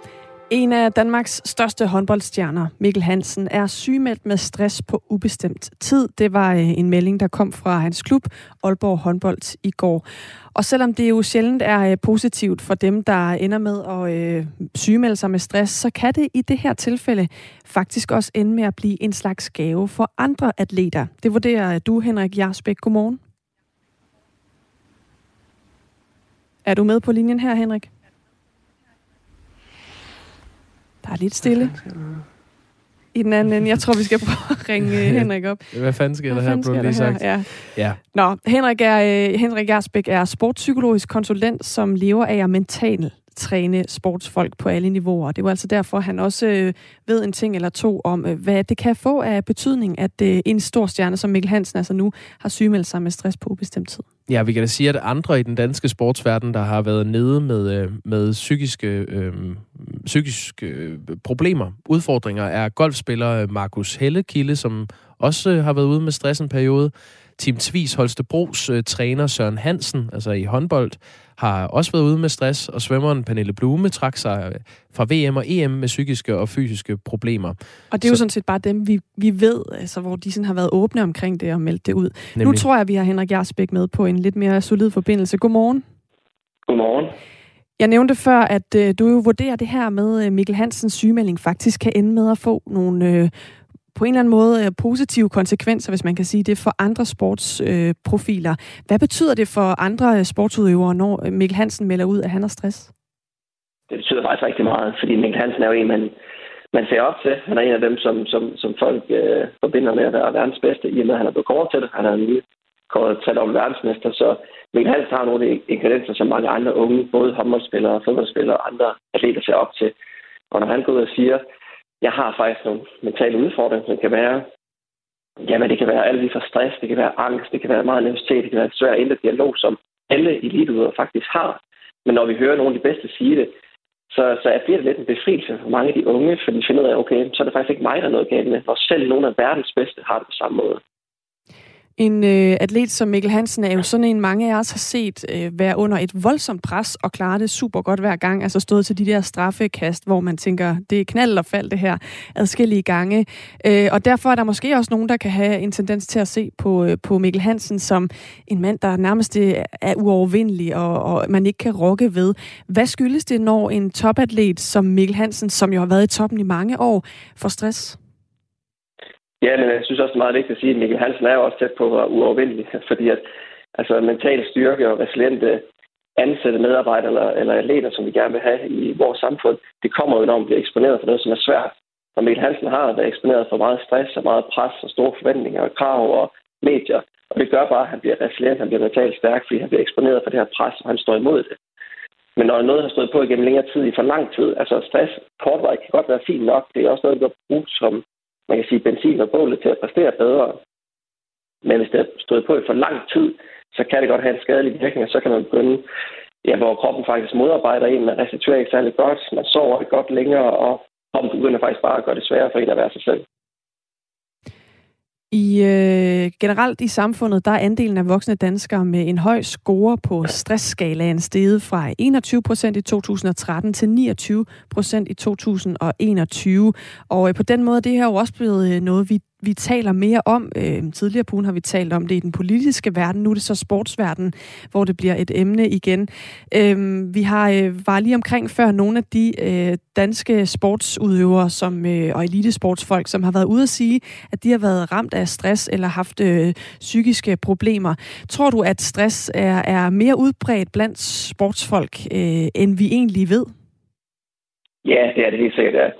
En af Danmarks største håndboldstjerner, Mikkel Hansen, er sygemeldt med stress på ubestemt tid. Det var øh, en melding, der kom fra hans klub, Aalborg Håndbold, i går. Og selvom det jo sjældent er øh, positivt for dem, der ender med at øh, sygemelde sig med stress, så kan det i det her tilfælde faktisk også ende med at blive en slags gave for andre atleter. Det vurderer du, Henrik Jarsbæk. Godmorgen. Er du med på linjen her, Henrik? Der er lidt stille. I den anden ende. Jeg tror, vi skal prøve at ringe Henrik op. Hvad fanden sker der her, blev lige sagt. Ja. ja. Nå, Henrik, er, uh, Henrik Gersbæk er sportspsykologisk konsulent, som lever af at mental træne sportsfolk på alle niveauer. Det var altså derfor, han også øh, ved en ting eller to om, øh, hvad det kan få af betydning, at øh, en stor stjerne som Mikkel Hansen altså nu har sygemeldt sig med stress på ubestemt tid. Ja, vi kan da sige, at andre i den danske sportsverden, der har været nede med, øh, med psykiske, øh, psykiske øh, problemer, udfordringer, er golfspiller øh, Markus Hellekilde, som også øh, har været ude med stress en periode. Team Tvis Holstebros øh, træner Søren Hansen, altså i håndbold, har også været ude med stress, og svømmeren Pernille Blume trak sig øh, fra VM og EM med psykiske og fysiske problemer. Og det er jo så, sådan set bare dem, vi, vi ved, altså, hvor de sådan har været åbne omkring det og meldt det ud. Nemlig. Nu tror jeg, vi har Henrik Jarsbæk med på en lidt mere solid forbindelse. Godmorgen. Godmorgen. Jeg nævnte før, at øh, du jo vurderer det her med øh, Mikkel Hansens sygemelding faktisk kan ende med at få nogle øh, på en eller anden måde øh, positive konsekvenser, hvis man kan sige det, for andre sportsprofiler. Øh, Hvad betyder det for andre øh, sportsudøvere, når øh, Mikkel Hansen melder ud, at han har stress? Det betyder faktisk rigtig meget, fordi Mikkel Hansen er jo en, man, man ser op til. Han er en af dem, som, som, som folk øh, forbinder med at være verdens bedste, i og med, at han er blevet kåret til det. Han er lige kåret til om verdensmester, så Mikkel Hansen har nogle ingredienser, som mange andre unge, både håndboldspillere, fodboldspillere og andre atleter ser op til. Og når han går ud og siger, jeg har faktisk nogle mentale udfordringer, som kan være, jamen det kan være alt lige fra stress, det kan være angst, det kan være meget nervøsitet, det kan være svær indre dialog, som alle eliteudøvere faktisk har. Men når vi hører nogle af de bedste sige det, så, så bliver det lidt en befrielse for mange af de unge, for de finder ud af, okay, så er det faktisk ikke mig, der er noget galt med, for selv nogle af verdens bedste har det på samme måde. En øh, atlet som Mikkel Hansen er jo sådan en, mange af os har set øh, være under et voldsomt pres og klare det super godt hver gang. Altså stået til de der straffekast, hvor man tænker, det er knald og fald det her adskillige gange. Øh, og derfor er der måske også nogen, der kan have en tendens til at se på, øh, på Mikkel Hansen som en mand, der nærmest øh, er uovervindelig og, og man ikke kan rokke ved. Hvad skyldes det, når en topatlet som Mikkel Hansen, som jo har været i toppen i mange år, får stress? Ja, men jeg synes også, det er meget vigtigt at sige, at Mikkel Hansen er jo også tæt på at være uovervindelig, fordi at altså, mental styrke og resiliente øh, ansatte medarbejdere eller, eller atleter, som vi gerne vil have i vores samfund, det kommer jo, når man bliver eksponeret for noget, som er svært. Og Mikkel Hansen har været eksponeret for meget stress og meget pres og store forventninger og krav og medier. Og det gør bare, at han bliver resilient, han bliver mentalt stærk, fordi han bliver eksponeret for det her pres, og han står imod det. Men når noget har stået på igennem længere tid, i for lang tid, altså stress kortvarigt kan godt være fint nok, det er også noget, der bruges som man kan sige, benzin og bålet til at præstere bedre. Men hvis det er stået på i for lang tid, så kan det godt have en skadelig virkning, og så kan man begynde ja, hvor kroppen faktisk modarbejder en, man restituerer ikke særlig godt, man sover ikke godt længere, og kroppen begynder faktisk bare at gøre det sværere for en at være sig selv. I øh, generelt i samfundet, der er andelen af voksne danskere med en høj score på stressskalaen steget fra 21 procent i 2013 til 29 procent i 2021. Og øh, på den måde det her jo også blevet øh, noget, vi vi taler mere om. Øh, tidligere på ugen har vi talt om det i den politiske verden. Nu er det så sportsverden, hvor det bliver et emne igen. Øh, vi har øh, var lige omkring før nogle af de øh, danske sportsudøvere som, øh, og elitesportsfolk, som har været ude at sige, at de har været ramt af stress eller haft øh, psykiske problemer. Tror du, at stress er, er mere udbredt blandt sportsfolk, øh, end vi egentlig ved? Ja, det er det helt sikkert.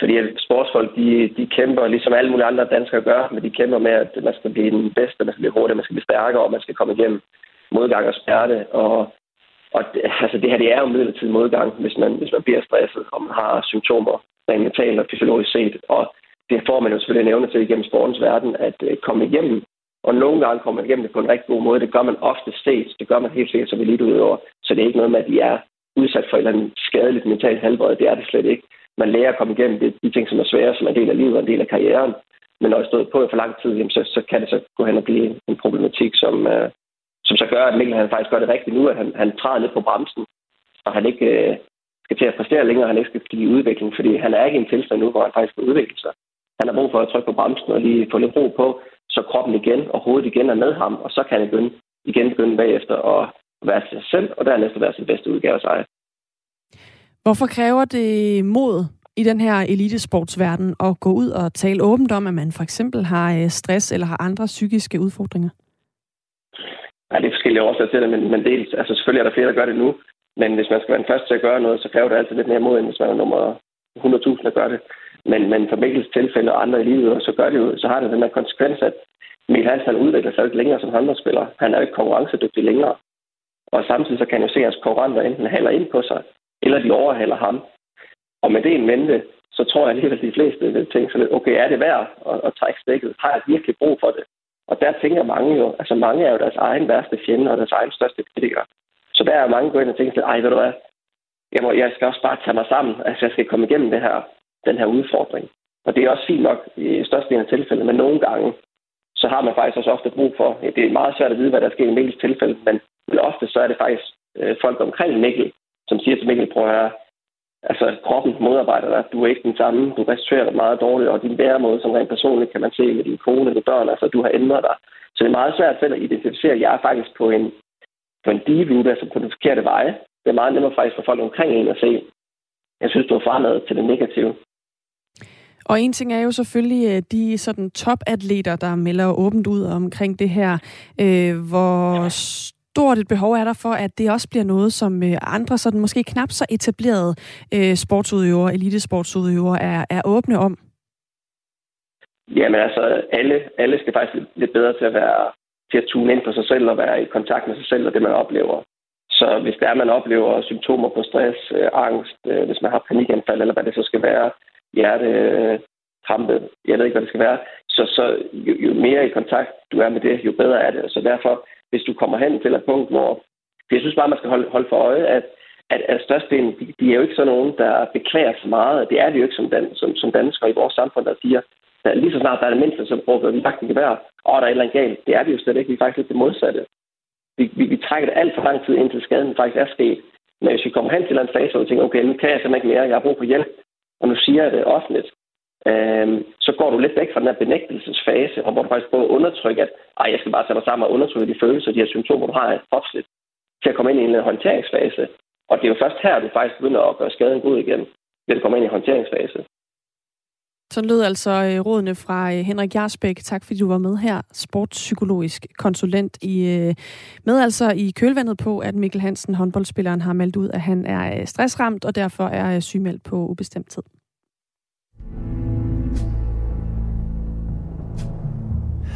Fordi sportsfolk, de, de kæmper, ligesom alle mulige andre danskere gør, men de kæmper med, at man skal blive den bedste, man skal blive hurtigere, man skal blive stærkere, og man skal komme igennem modgang og smerte. Og, og det, altså det her, det er jo midlertidig modgang, hvis man, hvis man bliver stresset, og man har symptomer, rent mentalt og fysiologisk set. Og det får man jo selvfølgelig nævne til igennem sportens verden, at øh, komme igennem. Og nogle gange kommer man igennem det på en rigtig god måde. Det gør man ofte set. Det gør man helt sikkert som eliteudøver. Så det er ikke noget med, at de er udsat for et eller andet skadeligt mentalt helbred. Det er det slet ikke man lærer at komme igennem det, de ting, som er svære, som er en del af livet og en del af karrieren. Men når jeg stået på for lang tid, jamen, så, så kan det så gå hen og blive en problematik, som, øh, som så gør, at Mikkel han faktisk gør det rigtigt nu, at han, han træder lidt på bremsen, og han ikke øh, skal til at præstere længere, og han ikke skal give udvikling, fordi han er ikke i en tilstand nu, hvor han faktisk skal udvikle sig. Han har brug for at trykke på bremsen og lige få lidt ro på, så kroppen igen og hovedet igen er med ham, og så kan han begynde, igen begynde bagefter at være sig selv, og dernæst at være sin bedste udgave af sig. Hvorfor kræver det mod i den her elitesportsverden at gå ud og tale åbent om, at man for eksempel har øh, stress eller har andre psykiske udfordringer? Ja, det er forskellige årsager til det, men, men dels, altså selvfølgelig er der flere, der gør det nu, men hvis man skal være den første til at gøre noget, så kræver det altid lidt mere mod, end hvis man er nummer 100.000, der gør det. Men, men for Mikkels tilfælde og andre i livet, så, gør det jo, så har det den der konsekvens, at Mikkel Hansen udvikler sig ikke længere som håndboldspiller. Han er jo ikke konkurrencedygtig længere. Og samtidig så kan han jo se, at hans konkurrenter enten halder ind på sig, eller de overhaler ham. Og med det en mente, så tror jeg alligevel, at de fleste vil tænke sådan lidt, okay, er det værd at, at trække stikket? Har jeg virkelig brug for det? Og der tænker mange jo, altså mange er jo deres egen værste fjende og deres egen største kritikere. Så der er mange, gået ind og tænker ej, ved du hvad, jeg, må, jeg skal også bare tage mig sammen, altså jeg skal komme igennem det her, den her udfordring. Og det er også fint nok i størstedelen af tilfælde, men nogle gange, så har man faktisk også ofte brug for, ja, det er meget svært at vide, hvad der sker i Mikkels tilfælde, men, men ofte så er det faktisk øh, folk omkring Mikkel, som siger til Mikkel, prøv at høre, altså kroppen modarbejder dig, du er ikke den samme, du restituerer dig meget dårligt, og din væremåde som rent personligt kan man se med din kone eller børn, altså du har ændret dig. Så det er meget svært selv at identificere, jeg er faktisk på en, på en dive, altså på den forkerte vej. Det er meget nemmere faktisk for folk omkring en at se, jeg synes, du er fremad til det negative. Og en ting er jo selvfølgelig øh, de sådan topatleter, der melder åbent ud omkring det her, øh, hvor stort et behov er der for, at det også bliver noget, som øh, andre sådan måske knap så etablerede øh, sportsudøvere, elitesportsudøvere er, er åbne om? Jamen altså, alle, alle skal faktisk lidt bedre til at være til at tune ind på sig selv og være i kontakt med sig selv og det, man oplever. Så hvis der man oplever symptomer på stress, øh, angst, øh, hvis man har panikanfald, eller hvad det så skal være, hjerte, øh, krampe, jeg ved ikke, hvad det skal være, så, så jo, jo mere i kontakt du er med det, jo bedre er det. Så derfor hvis du kommer hen til et punkt, hvor... Jeg synes bare, man skal holde, holde for øje, at, at, at størstedelen, de, de er jo ikke sådan nogen, der beklager så meget. Det er de jo ikke som, dan, som, som danskere i vores samfund, der siger, at lige så snart der er det mindste, som bruger vi magten gevær, og der er et eller andet galt. Det er det jo slet ikke. Vi er faktisk lidt det modsatte. Vi, vi, vi trækker det alt for lang tid, indtil skaden faktisk er sket. Men hvis vi kommer hen til en fase, hvor vi tænker, okay, nu kan jeg simpelthen ikke mere, jeg har brug for hjælp, og nu siger jeg det offentligt, øh, så går du lidt væk fra den her benægtelsesfase, og hvor du faktisk prøver at undertrykke, at Ej, jeg skal bare tage mig sammen og undertrykke de følelser, de her symptomer, du har kropsligt, til at komme ind i en håndteringsfase. Og det er jo først her, du faktisk begynder at gøre skaden god igen, ved at komme ind i en håndteringsfase. Så lød altså øh, rådene fra øh, Henrik Jarsbæk. Tak fordi du var med her, sportspsykologisk konsulent i øh, med altså i kølvandet på, at Mikkel Hansen, håndboldspilleren, har meldt ud, at han er stressramt og derfor er sygemeldt på ubestemt tid.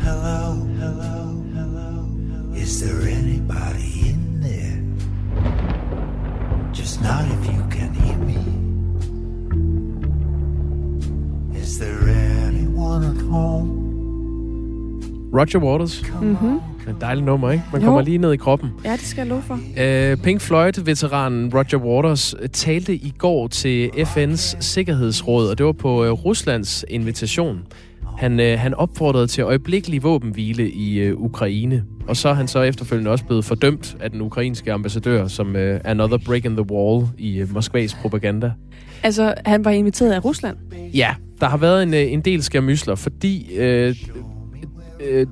Hello, hello, hello. Is there anybody in there? Just not if you can hear me. Is there anyone at home? Roger Waters. Mm-hmm. En dejlig nummer, ikke? Man Jo. kommer lige ned i kroppen. Ja, det skal jeg love for. Øh, Pink Floyd-veteranen Roger Waters øh, talte i går til FN's Sikkerhedsråd, og det var på øh, Ruslands invitation. Han, øh, han opfordrede til øjeblikkelig våbenhvile i øh, Ukraine, og så er han så efterfølgende også blevet fordømt af den ukrainske ambassadør som øh, another break in the wall i øh, Moskvas propaganda. Altså, han var inviteret af Rusland. Ja, der har været en, øh, en del skærmysler, fordi øh, øh,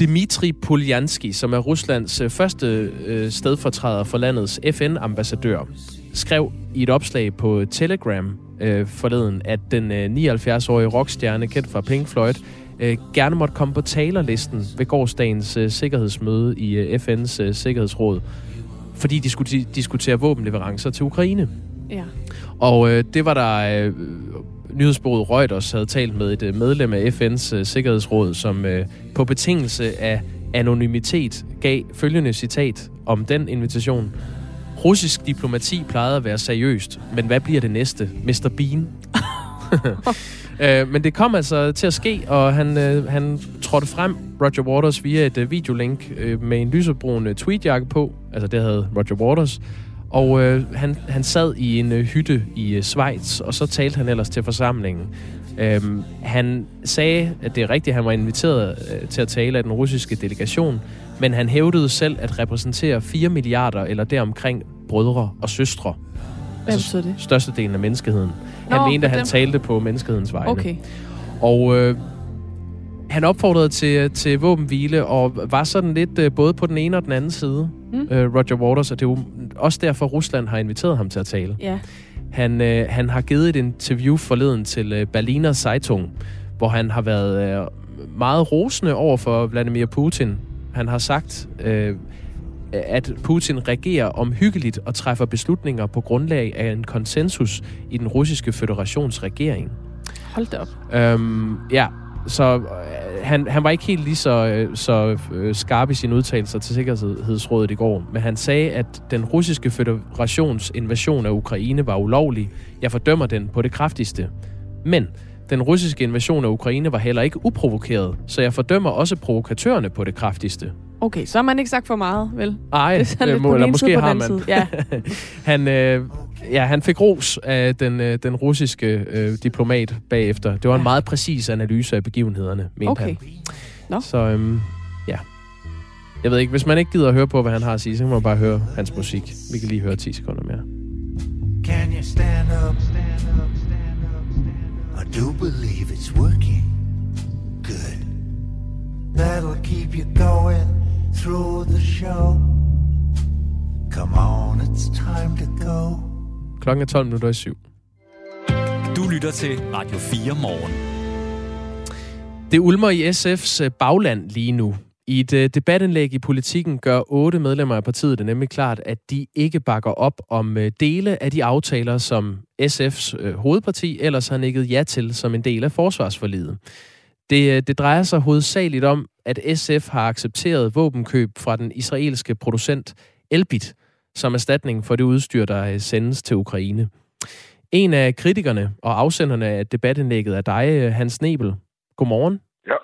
Dmitri Poljanski, som er Ruslands øh, første øh, stedfortræder for landets FN-ambassadør, skrev i et opslag på Telegram øh, forleden, at den øh, 79-årige rockstjerne, kendt fra Pink Floyd, øh, gerne måtte komme på talerlisten ved gårdsdagens øh, sikkerhedsmøde i øh, FN's øh, Sikkerhedsråd, fordi de skulle di- diskutere våbenleverancer til Ukraine. Ja. Og øh, det var der øh, nyhedsbureauet Reuters havde talt med et øh, medlem af FN's øh, Sikkerhedsråd, som øh, på betingelse af anonymitet gav følgende citat om den invitation. Russisk diplomati plejede at være seriøst, men hvad bliver det næste? Mr. Bean? Øh, men det kom altså til at ske, og han, øh, han trådte frem, Roger Waters, via et øh, videolink øh, med en lysebrun øh, tweetjakke på. Altså det havde Roger Waters. Og øh, han, han sad i en øh, hytte i øh, Schweiz, og så talte han ellers til forsamlingen. Øhm, han sagde, at det er rigtigt, at han var inviteret øh, til at tale af den russiske delegation, men han hævdede selv at repræsentere 4 milliarder eller deromkring brødre og søstre. Hvad betyder det? Størstedelen af menneskeheden. Han Nå, mente, at han dem. talte på menneskehedens vegne. Okay. Og øh, han opfordrede til, til våbenhvile, og var sådan lidt øh, både på den ene og den anden side, Mm. øh, Roger Waters, og det er jo også derfor, Rusland har inviteret ham til at tale. Ja. Han, øh, han har givet et interview forleden til øh, Berliner Zeitung, hvor han har været øh, meget rosende over for Vladimir Putin. Han har sagt, øh, at Putin regerer omhyggeligt og træffer beslutninger på grundlag af en konsensus i den russiske føderations regering. Hold da op. Øhm, ja, så øh, han, han var ikke helt lige så, øh, så øh, skarp i sine udtalelser til Sikkerhedsrådet i går, men han sagde, at den russiske federations invasion af Ukraine var ulovlig. Jeg fordømmer den på det kraftigste. Men den russiske invasion af Ukraine var heller ikke uprovokeret, så jeg fordømmer også provokatørerne på det kraftigste. Okay, så har man ikke sagt for meget, vel? Ej, det er sådan øh, må- eller måske har man. side. Ja. han, øh, ja, han fik ros af den, øh, den russiske øh, diplomat bagefter. Det var en meget præcis analyse af begivenhederne, mente Okay. han. Nå. Så øhm, ja. Jeg ved ikke, hvis man ikke gider at høre på, hvad han har at sige, så kan man bare høre hans musik. Vi kan lige høre 10 sekunder mere. Can you stand up? Stand up, stand up, stand up. I do believe it's working. Good. That'll keep you going through the show. Come on, it's time to go. Klokken er 12 minutter i syv. Du lytter til Radio 4 morgen. Det ulmer i SF's øh, bagland lige nu. I et øh, debatindlæg i politikken gør otte medlemmer af partiet det nemlig klart, at de ikke bakker op om øh, dele af de aftaler, som SF's hovedparti ellers har nikket ja til som en del af forsvarsforliget. Det, øh, det drejer sig hovedsageligt om, at SF har accepteret våbenkøb fra den israelske producent Elbit som erstatning for det udstyr, der øh, sendes til Ukraine. En af kritikerne og afsenderne af debatindlægget er dig, øh, Hans Nebel. Godmorgen. Ja,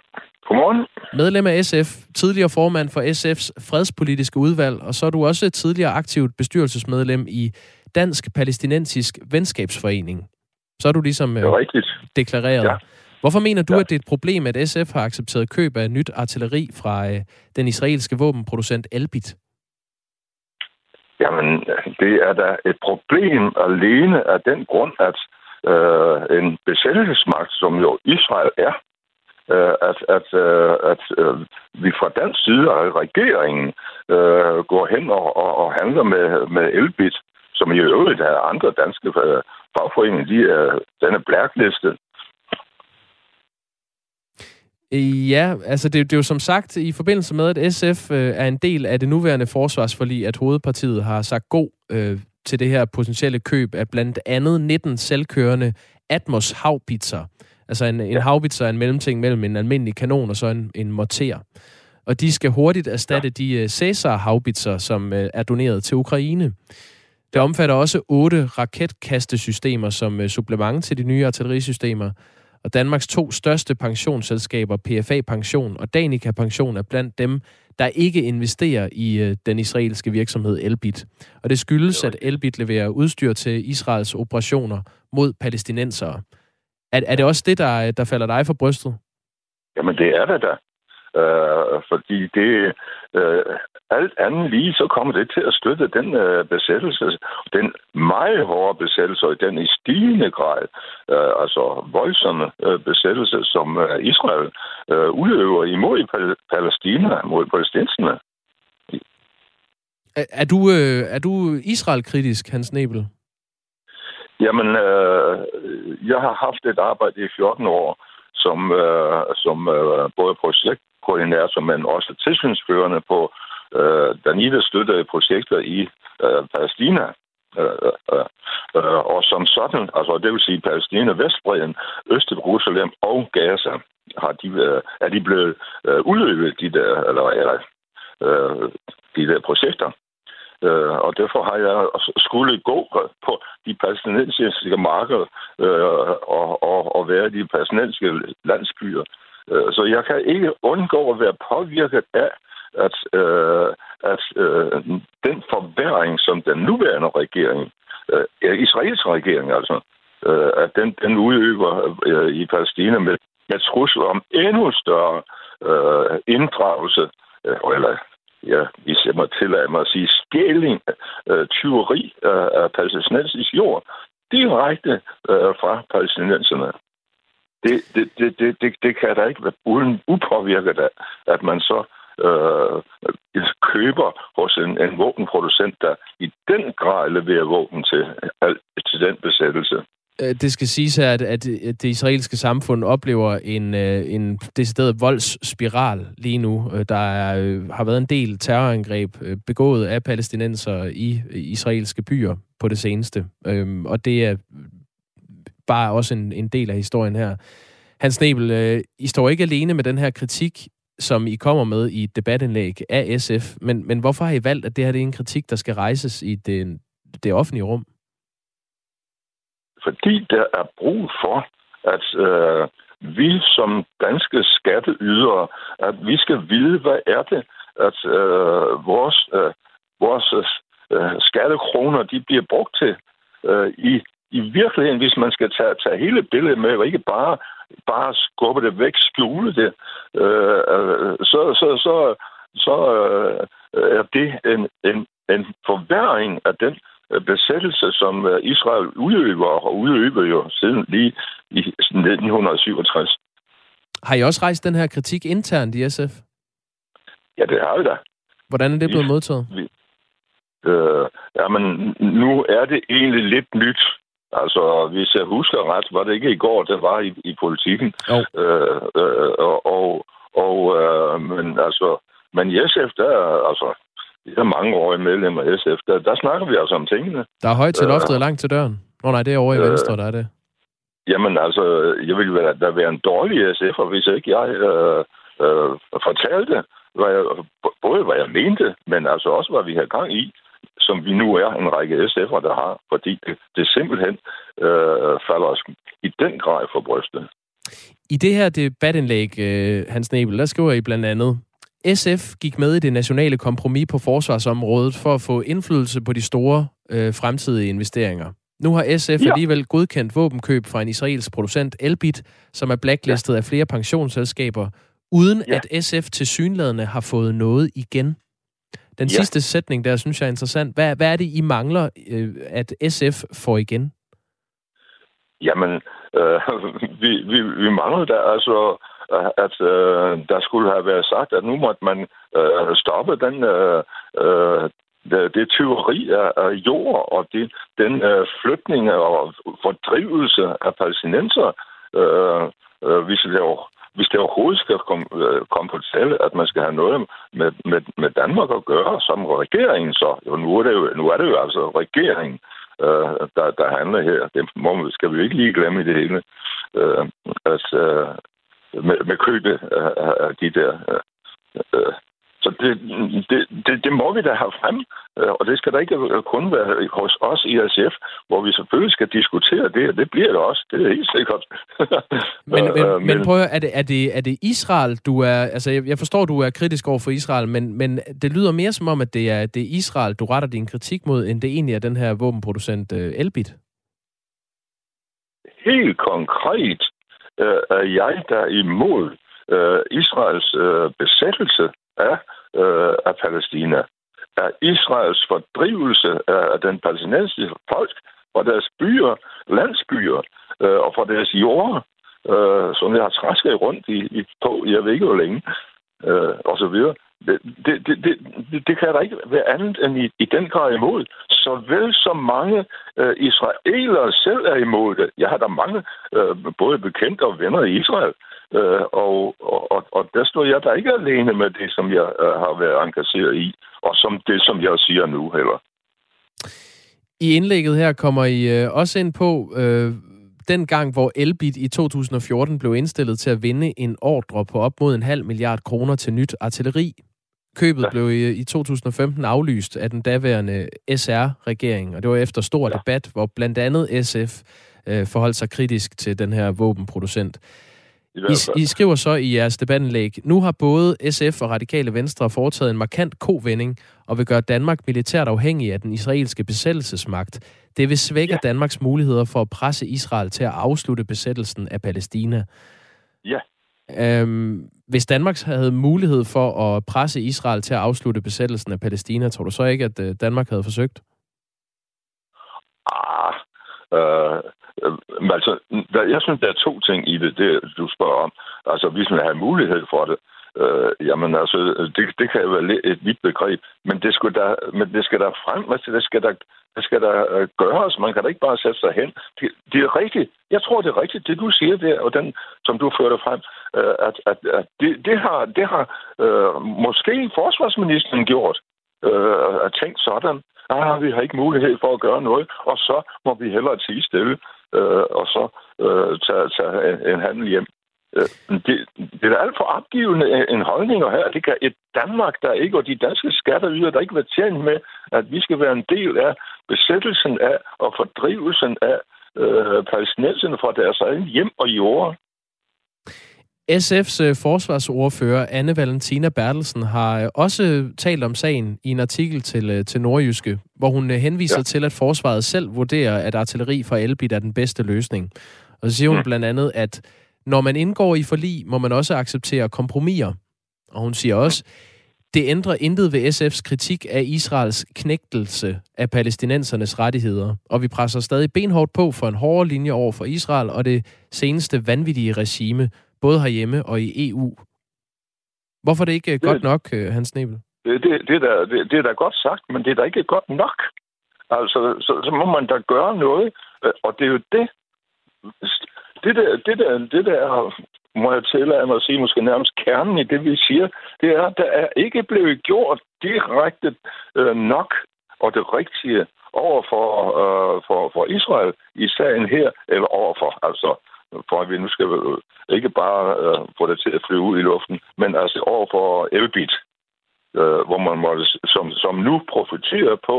godmorgen. Medlem af SF, tidligere formand for SF's fredspolitiske udvalg, og så er du også tidligere aktivt bestyrelsesmedlem i Dansk Palæstinensisk Venskabsforening. Så er du ligesom Det er rigtigt. deklareret. Ja. Hvorfor mener du, at det er et problem, at SF har accepteret køb af nyt artilleri fra øh, den israelske våbenproducent Elbit? Jamen, det er da et problem alene af den grund, at øh, en besættelsesmagt, som jo Israel er, øh, at, at, øh, at øh, vi fra dansk side af regeringen øh, går hen og, og, og handler med, med Elbit, som i øvrigt er andre danske øh, fagforeninger, de er, den er blacklistet. Øh, Ja, altså det, det er jo som sagt i forbindelse med, at SF øh, er en del af det nuværende forsvarsforlig, at hovedpartiet har sagt god øh, til det her potentielle køb af blandt andet 19 selvkørende Atmos havbitser. Altså en, en havbitser er en mellemting mellem en almindelig kanon og så en, en morter. Og de skal hurtigt erstatte de øh, Cæsar havbitser, som øh, er doneret til Ukraine. Det omfatter også otte raketkastesystemer som øh, supplement til de nye artillerisystemer. Og Danmarks to største pensionsselskaber, PFA Pension og Danica Pension, er blandt dem, der ikke investerer i øh, den israelske virksomhed Elbit. Og det skyldes, at Elbit leverer udstyr til Israels operationer mod palæstinensere. Er, er det også det, der, der falder dig for brystet? Jamen, det er det da. Øh, fordi det, øh, alt andet lige, så kommer det til at støtte den øh, besættelse, den meget hårde besættelse, og den i stigende grad, øh, altså voldsomme øh, besættelse, som øh, Israel øh, udøver imod Pal- Palæstina, mod palæstinenserne. Er, er du, øh, er du Israel-kritisk, Hans Nebel? Jamen, øh, jeg har haft et arbejde i 14 år, som, øh, som øh, både projektkoordinator, men også tilsynsførende på øh, Danida støttede projekter i øh, Palæstina. Øh, øh, øh, og som sådan, altså det vil sige Palæstina, Vestbreden, Øst-Jerusalem og Gaza, har de, øh, er de blevet øh, udøvet, de der, eller, eller øh, de der projekter. Øh, og derfor har jeg skulle gå på de palæstinensiske markeder øh, og, og, og være i de palæstinensiske landsbyer. Øh, så jeg kan ikke undgå at være påvirket af, at, øh, at øh, den forværing, som den nuværende regering, øh, Israels regering altså, øh, at den, den udøver øh, i Palæstina med, med trusler om endnu større øh, inddragelse, øh, eller ja, hvis jeg må tillade mig at sige, skæling, øh, tyveri øh, af palæstinensisk jord, direkte øh, fra palæstinenserne. Det, det, det, det, det, det kan da ikke være uden upåvirket af, at man så øh, køber hos en, en våbenproducent, der i den grad leverer våben til, til den besættelse. Øh, det skal siges her, at, at det israelske samfund oplever en, øh, en decideret voldsspiral lige nu. Øh, der er, har været en del terrorangreb begået af palæstinenser i israelske byer på det seneste. Øhm, og det er bare også en, en del af historien her. Hans Nebel, I står ikke alene med den her kritik, som I kommer med i et debatindlæg af SF, men, men hvorfor har I valgt, at det her det er en kritik, der skal rejses i det, det offentlige rum? fordi der er brug for, at øh, vi som danske skatteydere, at vi skal vide, hvad er det, at øh, vores, øh, vores øh, skattekroner, de bliver brugt til øh, i, i virkeligheden, hvis man skal tage, tage hele billedet med, og ikke bare, bare skubbe det væk, skjule det, øh, øh, så, så, så, så øh, er det en, en, en forværing af den Øh, besættelse, som øh, Israel udøver og udøver jo siden lige i 1967. Har I også rejst den her kritik internt i SF? Ja, det har vi da. Hvordan er det blevet modtaget? Vi, øh, jamen, nu er det egentlig lidt nyt. Altså, hvis jeg husker ret, var det ikke i går, det var i, i politikken. Oh. Øh, øh, og, og, og øh, men altså, men i SF, der, altså, vi er mange år i medlemmer af SF, der, der snakker vi altså om tingene. Der er højt til loftet og langt til døren. Nå nej, det er over i øh, venstre, der er det. Jamen altså, jeg vil være, der være en dårlig SF'er, hvis ikke jeg øh, øh, fortalte, hvad jeg, både hvad jeg mente, men altså også, hvad vi har gang i, som vi nu er en række SF'er, der har, fordi det, det simpelthen øh, falder os i den grad for brystet. I det her debatindlæg, øh, Hans Nebel, der skriver I blandt andet, SF gik med i det nationale kompromis på forsvarsområdet for at få indflydelse på de store øh, fremtidige investeringer. Nu har SF ja. alligevel godkendt våbenkøb fra en israelsk producent, Elbit, som er blacklistet ja. af flere pensionsselskaber, uden ja. at SF til synlædende har fået noget igen. Den ja. sidste sætning der, synes jeg er interessant. Hvad, hvad er det, I mangler, øh, at SF får igen? Jamen, øh, vi, vi, vi mangler der altså at øh, der skulle have været sagt, at nu måtte man øh, stoppe den øh, øh, det, tyveri af, af jord og det, den øh, flytning og fordrivelse af palæstinenser, øh, øh, det over, hvis det overhovedet skal komme øh, kom på tale, at man skal have noget med, med, med Danmark at gøre som regeringen, så jo, nu, er det jo, nu er det jo altså regeringen, øh, der, der handler her. Det må, skal vi jo ikke lige glemme i det hele. Øh, at, øh, med, med købet af, øh, af øh, de der øh, øh så det, det, det, det må vi da have frem, øh, og det skal da ikke kun være hos os i SF, hvor vi selvfølgelig skal diskutere det, og det bliver det også, det er helt sikkert. men, men, men, men prøv at, er det, er, det, er det Israel, du er, altså jeg, forstår, du er kritisk over for Israel, men, men det lyder mere som om, at det er, det er Israel, du retter din kritik mod, end det egentlig er den her våbenproducent uh, Elbit. Helt konkret uh, er jeg der imod uh, Israels uh, besættelse af øh, af Palæstina, Af Israels fordrivelse af den palæstinensiske folk fra deres byer, landsbyer øh, og fra deres jorder, øh, som jeg har træsket rundt i, i på, jeg ved ikke hvor længe, øh, og så videre. Det, det, det, det, det kan der ikke være andet end i, i den grad imod. Så vel som mange øh, israelere selv er imod det. Jeg har da mange øh, både bekendte og venner i Israel, Øh, og, og, og der står jeg der ikke alene med det, som jeg øh, har været engageret i, og som det, som jeg siger nu heller. I indlægget her kommer I øh, også ind på øh, den gang, hvor Elbit i 2014 blev indstillet til at vinde en ordre på op mod en halv milliard kroner til nyt artilleri. Købet ja. blev i, i 2015 aflyst af den daværende SR-regering, og det var efter stor ja. debat, hvor blandt andet SF øh, forholdt sig kritisk til den her våbenproducent. I, I skriver så i jeres debattenlæg, nu har både SF og Radikale Venstre foretaget en markant kovending og vil gøre Danmark militært afhængig af den israelske besættelsesmagt. Det vil svække ja. Danmarks muligheder for at presse Israel til at afslutte besættelsen af Palæstina. Ja. Øhm, hvis Danmark havde mulighed for at presse Israel til at afslutte besættelsen af Palæstina, tror du så ikke, at øh, Danmark havde forsøgt? Ah, øh, Øh, altså, jeg synes, der er to ting i det, det du spørger om. Altså, hvis man har mulighed for det, øh, jamen altså, det, det kan jo være et vidt begreb, men det skal der, men det skal der frem, altså, det skal der, det skal der øh, gøres. Man kan da ikke bare sætte sig hen. Det, det er rigtigt. Jeg tror, det er rigtigt, det du siger der, og den, som du førte frem, øh, at, at, at det, det har, det har øh, måske forsvarsministeren gjort, øh, at tænkt sådan. Ah, vi har ikke mulighed for at gøre noget, og så må vi hellere tige stille øh, og så øh, tage, tage en, en handel hjem. Øh, det, det er alt for opgivende øh, en holdning her. Det kan et Danmark, der ikke, og de danske skatteyder, der ikke vil tjent med, at vi skal være en del af besættelsen af og fordrivelsen af øh, palæstinenserne fra deres egen hjem og jord. SF's øh, forsvarsordfører Anne Valentina Bertelsen har øh, også talt om sagen i en artikel til, øh, til Nordjyske, hvor hun henviser ja. til, at forsvaret selv vurderer, at artilleri fra Elbit er den bedste løsning. Og så siger hun mm. blandt andet, at når man indgår i forlig, må man også acceptere kompromiser. Og hun siger også, det ændrer intet ved SF's kritik af Israels knægtelse af palæstinensernes rettigheder, og vi presser stadig benhårdt på for en hårdere linje over for Israel og det seneste vanvittige regime, både herhjemme og i EU. Hvorfor er det ikke det, godt nok, øh, Hans Nebel? Det, det, det, der, det, det er da godt sagt, men det er da ikke godt nok. Altså, så, så må man da gøre noget, øh, og det er jo det, det der, det der, det der må jeg tillade mig at sige, måske nærmest kernen i det, vi siger, det er, at der er ikke blevet gjort direkte øh, nok og det rigtige over for, øh, for, for Israel i sagen her, eller over for altså for at vi nu skal øh, ikke bare øh, få det til at flyve ud i luften, men altså over for Elbit, øh, hvor man måtte, som, som nu profiterer på,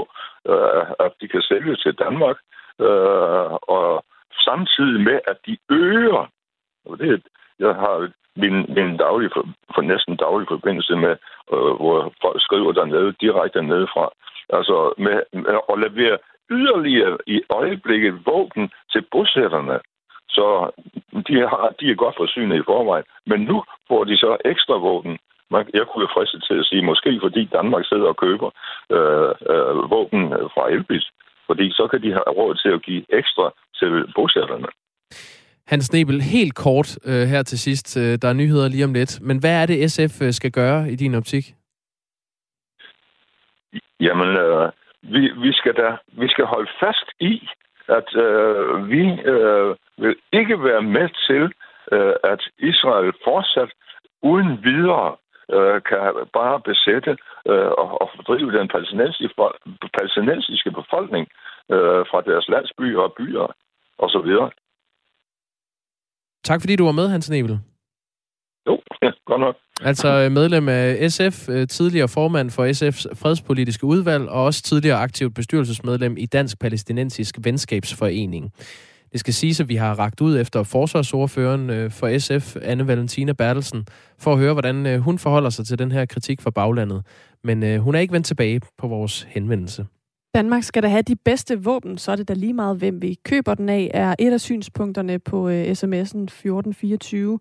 øh, at de kan sælge til Danmark, øh, og samtidig med, at de øger, og det, jeg har min, min daglige, for, for næsten daglig forbindelse med, øh, hvor folk skriver dernede, direkte nede fra, altså med, med at levere yderligere i øjeblikket våben til bosætterne, så de, har, de er godt forsynet i forvejen. Men nu får de så ekstra våben. Jeg kunne jo friste til at sige, måske fordi Danmark sidder og køber øh, øh, våben fra Elbis. Fordi så kan de have råd til at give ekstra til bosætterne. Hans Nebel, helt kort øh, her til sidst. Øh, der er nyheder lige om lidt. Men hvad er det, SF øh, skal gøre i din optik? Jamen, øh, vi, vi, skal da, vi skal holde fast i, at øh, vi øh, vil ikke være med til, øh, at Israel fortsat uden videre øh, kan bare besætte øh, og, og fordrive den palæstinensiske, palæstinensiske befolkning øh, fra deres landsbyer og byer osv. Tak fordi du var med, Hans Nebel. Jo, godt nok. Altså øh, medlem af SF, øh, tidligere formand for SF's fredspolitiske udvalg, og også tidligere aktivt bestyrelsesmedlem i Dansk Palæstinensisk Venskabsforening. Det skal siges, at vi har ragt ud efter forsvarsordføreren øh, for SF, Anne Valentina Bertelsen, for at høre, hvordan hun forholder sig til den her kritik fra baglandet. Men hun er ikke vendt tilbage på vores henvendelse. Danmark skal da have de bedste våben, så er det da lige meget, hvem vi køber den af, er et af synspunkterne på sms'en 1424.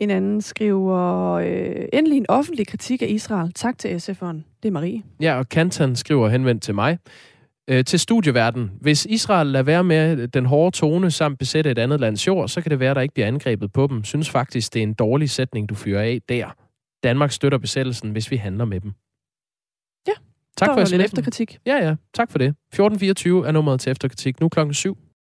En anden skriver, øh, endelig en offentlig kritik af Israel. Tak til SF'eren. Det er Marie. Ja, og Kantan skriver henvendt til mig. Øh, til studieverden. Hvis Israel lader være med den hårde tone samt besætte et andet lands jord, så kan det være, der ikke bliver angrebet på dem. Synes faktisk, det er en dårlig sætning, du fyrer af der. Danmark støtter besættelsen, hvis vi handler med dem. Ja, tak for lidt efterkritik. Ja, ja. Tak for det. 1424 er nummeret til efterkritik. Nu klokken 7.